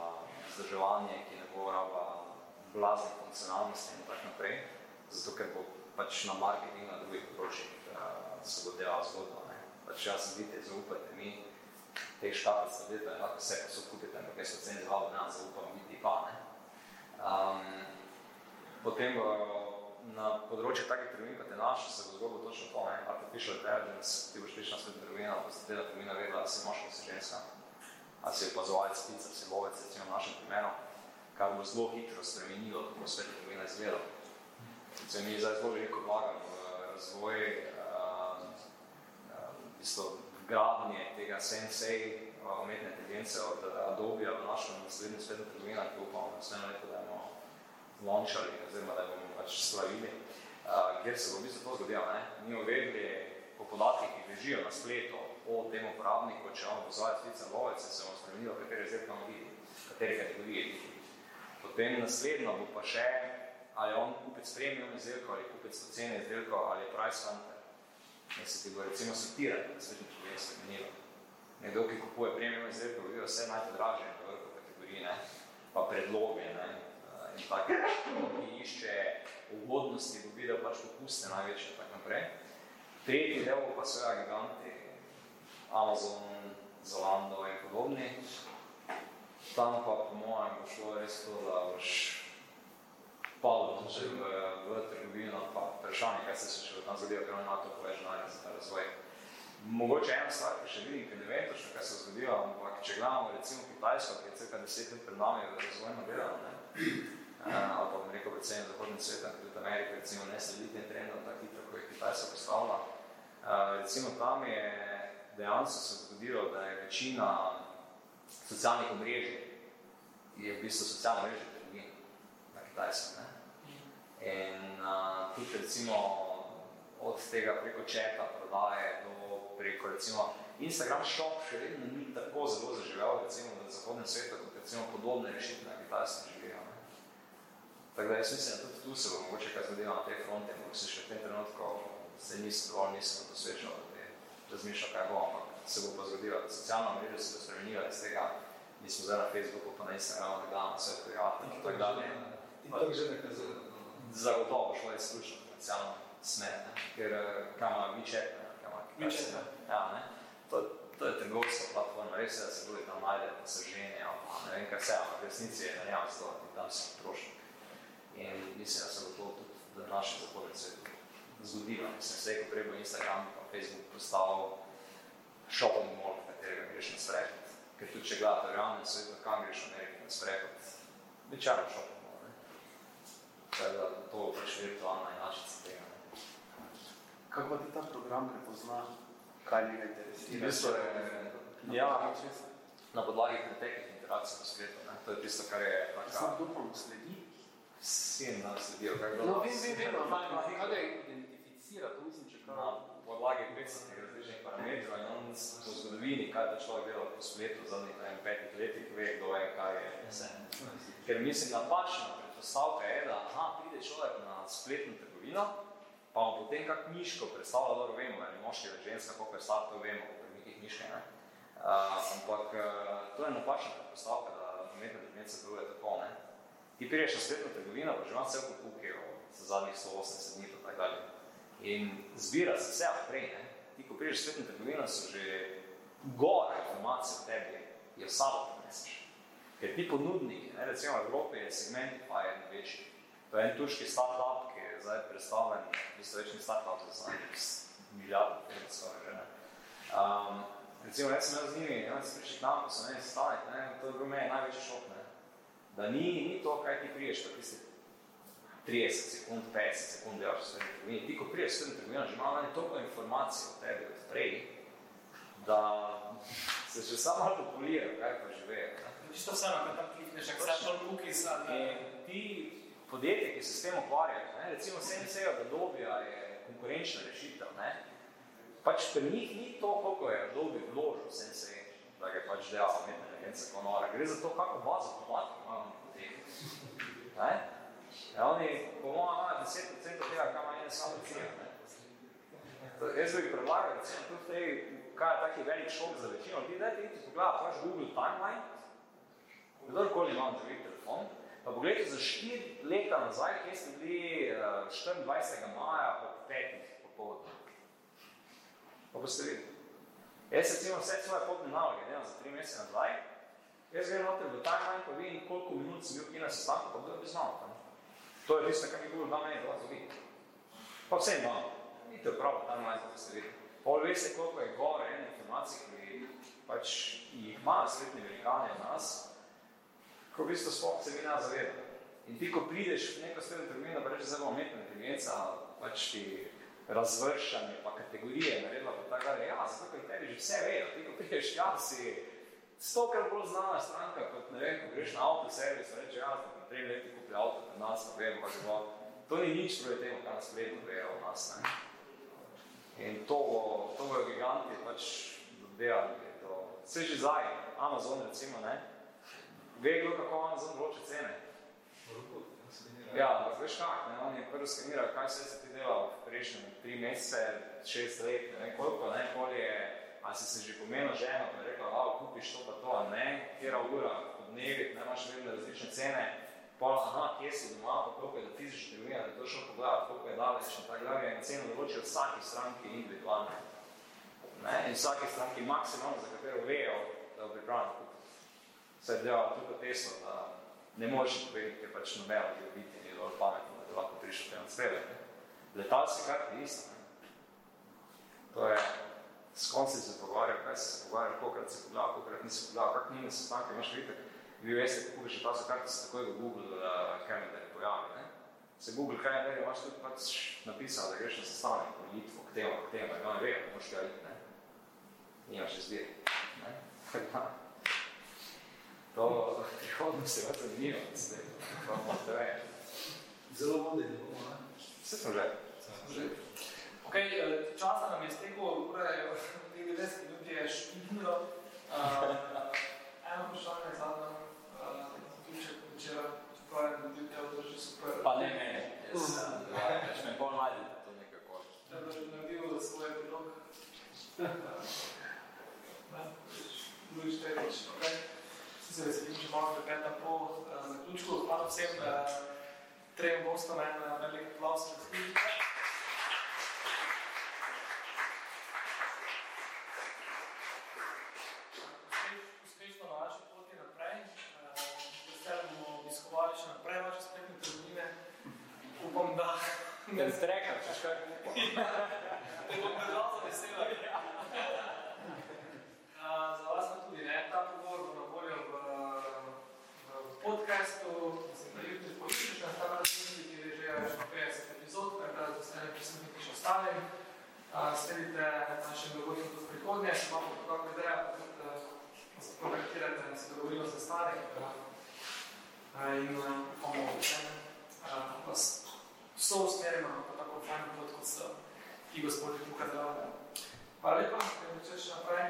vzdrževanje, ki ne bo raba blazne funkcionalnosti in tako naprej, zato ker bo pač na marketingu na drugih področjih uh, se bo delala zgodba. Ne? Pač jaz vidite, zaupajte mi, te škapice zadete, lahko vse, ko so kupite, ampak jaz so ceni zvalo, ne zaupam, biti pa. Ne? Um, potem bo na področju takih trgovin, kot je naša, se bo zgodilo točno to, ne, artificial intelligence, ti boš prišla na svet trgovina, pa se tega trgovina vedela, da si moški, da si ženska, ali si opazovalec pizza, si lovec, recimo v našem primeru, kar bo zelo hitro spremenilo, kako svet trgovina izgleda. Recimo, mi zdaj zelo veliko vlagamo v razvoj uh, uh, bistvu gradnje tega sensei umetne inteligence od Adobe v našem naslednjem spletnem trgovina, ki upamo naslednjo leto, da bomo launchali oziroma da bomo pač slavili, uh, kjer se bo v bistvu to zgodilo. Ne? Mi uvedli po podatkih, ki ležijo na spletu o tem uporabniku, če vam pozvaja sklicen lovec, se bomo spremenilo, katere izdelke vidi, katere kategorije vidi. Potem naslednjo bo pa še, ali on kupec premium izdelkov, ali kupec pocene izdelkov, ali je price hunter. Ne se ti bo recimo sortirati, da se ti bo spremenilo. Nekdo, ki kupuje premium izdelkov, bi vse najpodražje v vrhu kategoriji, ne? pa predloge ne? In tako, ki išče ugodnosti, bo videl pač popuste največje in tako naprej. Tretji del pa so giganti, Amazon, Zalando in podobni. Tam pa po mojem bo šlo res to, da boš padel v, v trgovino, pa vprašanje, kaj se še v tam zadeva, ker ima to povež za ta razvoj. Mogoče ena stvar, ki še vidim, ki ne vem točno, kaj se zgodilo, ampak če gledamo recimo Kitajsko, ki je cirka deset let pred nami v razvojno delo, ali pa bom rekel predvsem zahodnim svetom, ki tudi Amerika recimo ne sledi tem trendom tako hitro, ko je Kitajska postavila. Uh, recimo tam je dejansko se zgodilo, da je večina socialnih omrežij je v bistvu socialno mrežje trgovin na Kitajsko. Ne? In uh, tudi recimo od tega preko četa prodaje do preko recimo Instagram shop še vedno ni tako zelo zaživel recimo v zahodnem svetu, kot recimo podobne rešitve na Kitajskem živijo. Ne? Tako da jaz mislim, da tudi tu se bo mogoče kaj zgodilo na tej fronti, ampak se še v tem trenutku se nisem dovolj, nisem posvečal, da bi razmišljal, kaj bo, ampak se bo pa zgodilo. Socialna mreža se bo spremenila iz tega, mi smo zdaj na Facebooku, pa na Instagramu, da gledamo vse prijatelje in tako dalje. TikTok že nekaj zelo. Zagotovo šlo je izključno potencijalno smer, ne? ker kaj ima WeChat, ne? Mičete. Ja, ne. To, to je trgovska platforma, res je, da se ljudi tam najde, da se ženi, ali ne vem kaj vse, ampak v resnici je na to, da tam si potrošnik. In mislim, da se bo to tudi v zahodnem svetu zgodilo. Mislim, vse, ko prej bo Instagram pa Facebook postavil shopping mall, v katerega greš na sprehod. Ker tudi, če gledate v realnem svetu, kam greš v Ameriki na sprehod, večerno shopping mall, ne. Tako da to bo pač virtualna inačica tega. Kako pa ti ta program prepozna, kaj njega interesira? V bistvu je, ja, na podlagi preteklih interakcij po spletu. Ne? To je tisto, kar je taka... Sam dupom sledi? Vsi nam sledijo, kaj No, vem, vem, vem, ampak kaj ga identificira, to mislim, če Na podlagi 500 različnih parametrov in on po zgodovini, kaj ta človek dela po spletu v zadnjih ne, petih letih, ve, kdo je, kaj je. Ker mislim, napačna predpostavka je, da aha, pride človek na spletno trgovino, pa vam potem kak miško predstavlja, dobro vemo, ali moški ali ženska, koliko je star, to vemo, pri nekih miške, ne. Uh, ampak uh, to je napačna predpostavka, da umetna inteligenca deluje tako, ne. Ti priješ na spletno trgovino, pa že imam cel kup kukov za zadnjih 180 dni, pa tak dalje. In zbira se vse odprej, ne. Ti, ko priješ na spletno trgovino, so že gore informacije o tebi, je vsabo prineseš. Ker ti ponudniki, ne, recimo v Evropi je Segmentify en večji, to je en turški startup, ki je zdaj predstavljen, v bistvu večni startup za zadnjih milijardo, firma skoraj že, ne. Um, recimo, jaz sem z njimi, jaz sem prišel k nam, ko sem meni stanek, ne, to je bil meni največji šok, ne, da ni, ni to, kaj ti priješ, pa tisti 30 sekund, 50 sekund delaš v svetem trgovini. Ti, ko priješ v svetem trgovino, že meni toliko informacij o tebi od prej, da se že sam malo populira, kaj pa že vejo. Čisto vseeno, kaj tam klikneš, ako se šel cookies ali... Ti podjetje, ki se s tem ukvarjajo, ne, recimo Senseo, da dobija je konkurenčna rešitev, ne, pač pri njih ni to, koliko je Adobe vložil Sensei, da ga je pač delal umetna inteligenca kot nora. Gre za to, kako bazo podatkov imamo podjetju. Ne? Ja, oni, po mojem, imajo 10% tega, kaj ima ene samo? To, jaz bi predlagal, recimo, tudi tej, kaj je taki velik šok za večino, ti dajte iti pogledati vaš Google Timeline, kdorkoli ima drži telefon, pa pogledajte za 4 leta nazaj, kje ste bili uh, 24. maja ob 5. popoldne. Pa boste videli. Jaz recimo vse svoje potne naloge delam za 3 mesece nazaj, jaz grem noter v timeline, pa vidim, koliko minut sem bil kje na sestanku, pa kdo bi znal. Ne? To je tisto, kar mi Google da meni, da vas vidi. Pa vsem imamo. Vidite prav, timeline, da ste videli. Pol veste, koliko je gore ene informacije, ki pač jih imajo svetni velikani od nas, ko v bistvu sploh se mi ne zaveda. In ti, ko prideš v neko sredno trgovino, pa reče, zdaj bo umetna inteligenca, pač ti razvrščanje, pa kategorije naredila, pa tako dalje. Ja, zato, ker tebi že vse vejo, ti ko priješ, ja, si stokrat bolj znana stranka, kot ne vem, ko greš na avtoservis, reče, ja, da na trem leti kupi avto, pri nas, pa vem, pa bo. To ni nič proti temu, kar nas vredno vejo o nas, ne. In to bo, to bojo giganti pač delali, to, vse že zdaj, Amazon recimo, ne, ve kdo, kako Amazon vroče cene. Ja, ampak veš kak, ne, on je prvo skenirajo, kaj vse se ti delal v prejšnjem tri mesece, šest let, ne vem koliko, ne, koliko je, a si se že pomenil ženo, pa je rekla, lao, kupiš to pa to, ne, kjera ura, po dnevi, ne, imaš vedno različne cene, pa aha, kje si doma, pa koliko je do fizične trgovine, da je to šel pogledati, koliko je daleč, in tako dalje, in ceno določijo vsaki stranki individualno. Ne, in vsaki stranki maksimalno, za katero vejo, da bo pripravljeno kupiti. Se je delala tukaj tesno, da ne možeš povedati, ker pač nobeno bi biti ni dovolj pametno, da lahko prišel te transfere. Letalske karte je isto. To je, s kom se pogovarjal, kaj se pogovarjal, kolikrat si pogledal, kolikrat nisi pogledal, kak njime sestanke imaš vitek. Vi veste, kako bi še ta se karte, se takoj v Google uh, Calendar pojavi. Ne? Se Google Calendar imaš tudi pač napisal, da greš na sestanek v Litvo, k temu, k temu, in oni vejo, da moš iti, ne? Nimaš izbiri. Ne? To prihodnost je vrto zanimivo, da ste pa morate več. Zelo vodeni bomo, ne? Vse smo že. Že. Ok, eh, časa nam je stekel, ura je 90 minut je špinilo. Uh, eno vprašanje zadnjo, uh, zaključek včeraj, čeprav je bil te održi super. Pa ne mene, jaz sem, več me bolj to nekako. Da bi naredil svoj epilog. Ne, drugič, tretjič, ok. Vsi se veselim, že malo pet na pol uh, zaključku. Hvala vsem trem gostom, en velik aplaus. Uspešno na vaši poti naprej. Veseljem bomo obiskovali še naprej vaše spletne trgovine. Upam, da Ker streka, češ kaj te bom držal za veselo. Uh, za vas pa tudi, ne? Ta pogovor bo na voljo v, v podcastu, mislim, na YouTube poiščeš na ta razmišlji, ki je že 50 epizod, tako da ostane prisutniki še ostalim. Uh, sledite našim dogodkom tudi v prihodnje, če imamo kako ideja, pa tudi uh, nas kontaktirate, da se dogovorimo za starih. Uh, uh, in uh, upamo, da uh, vas so usmerjeno na tako fajn pot, kot so ti gospodi tukaj delali. Hvala lepa, da bi še naprej.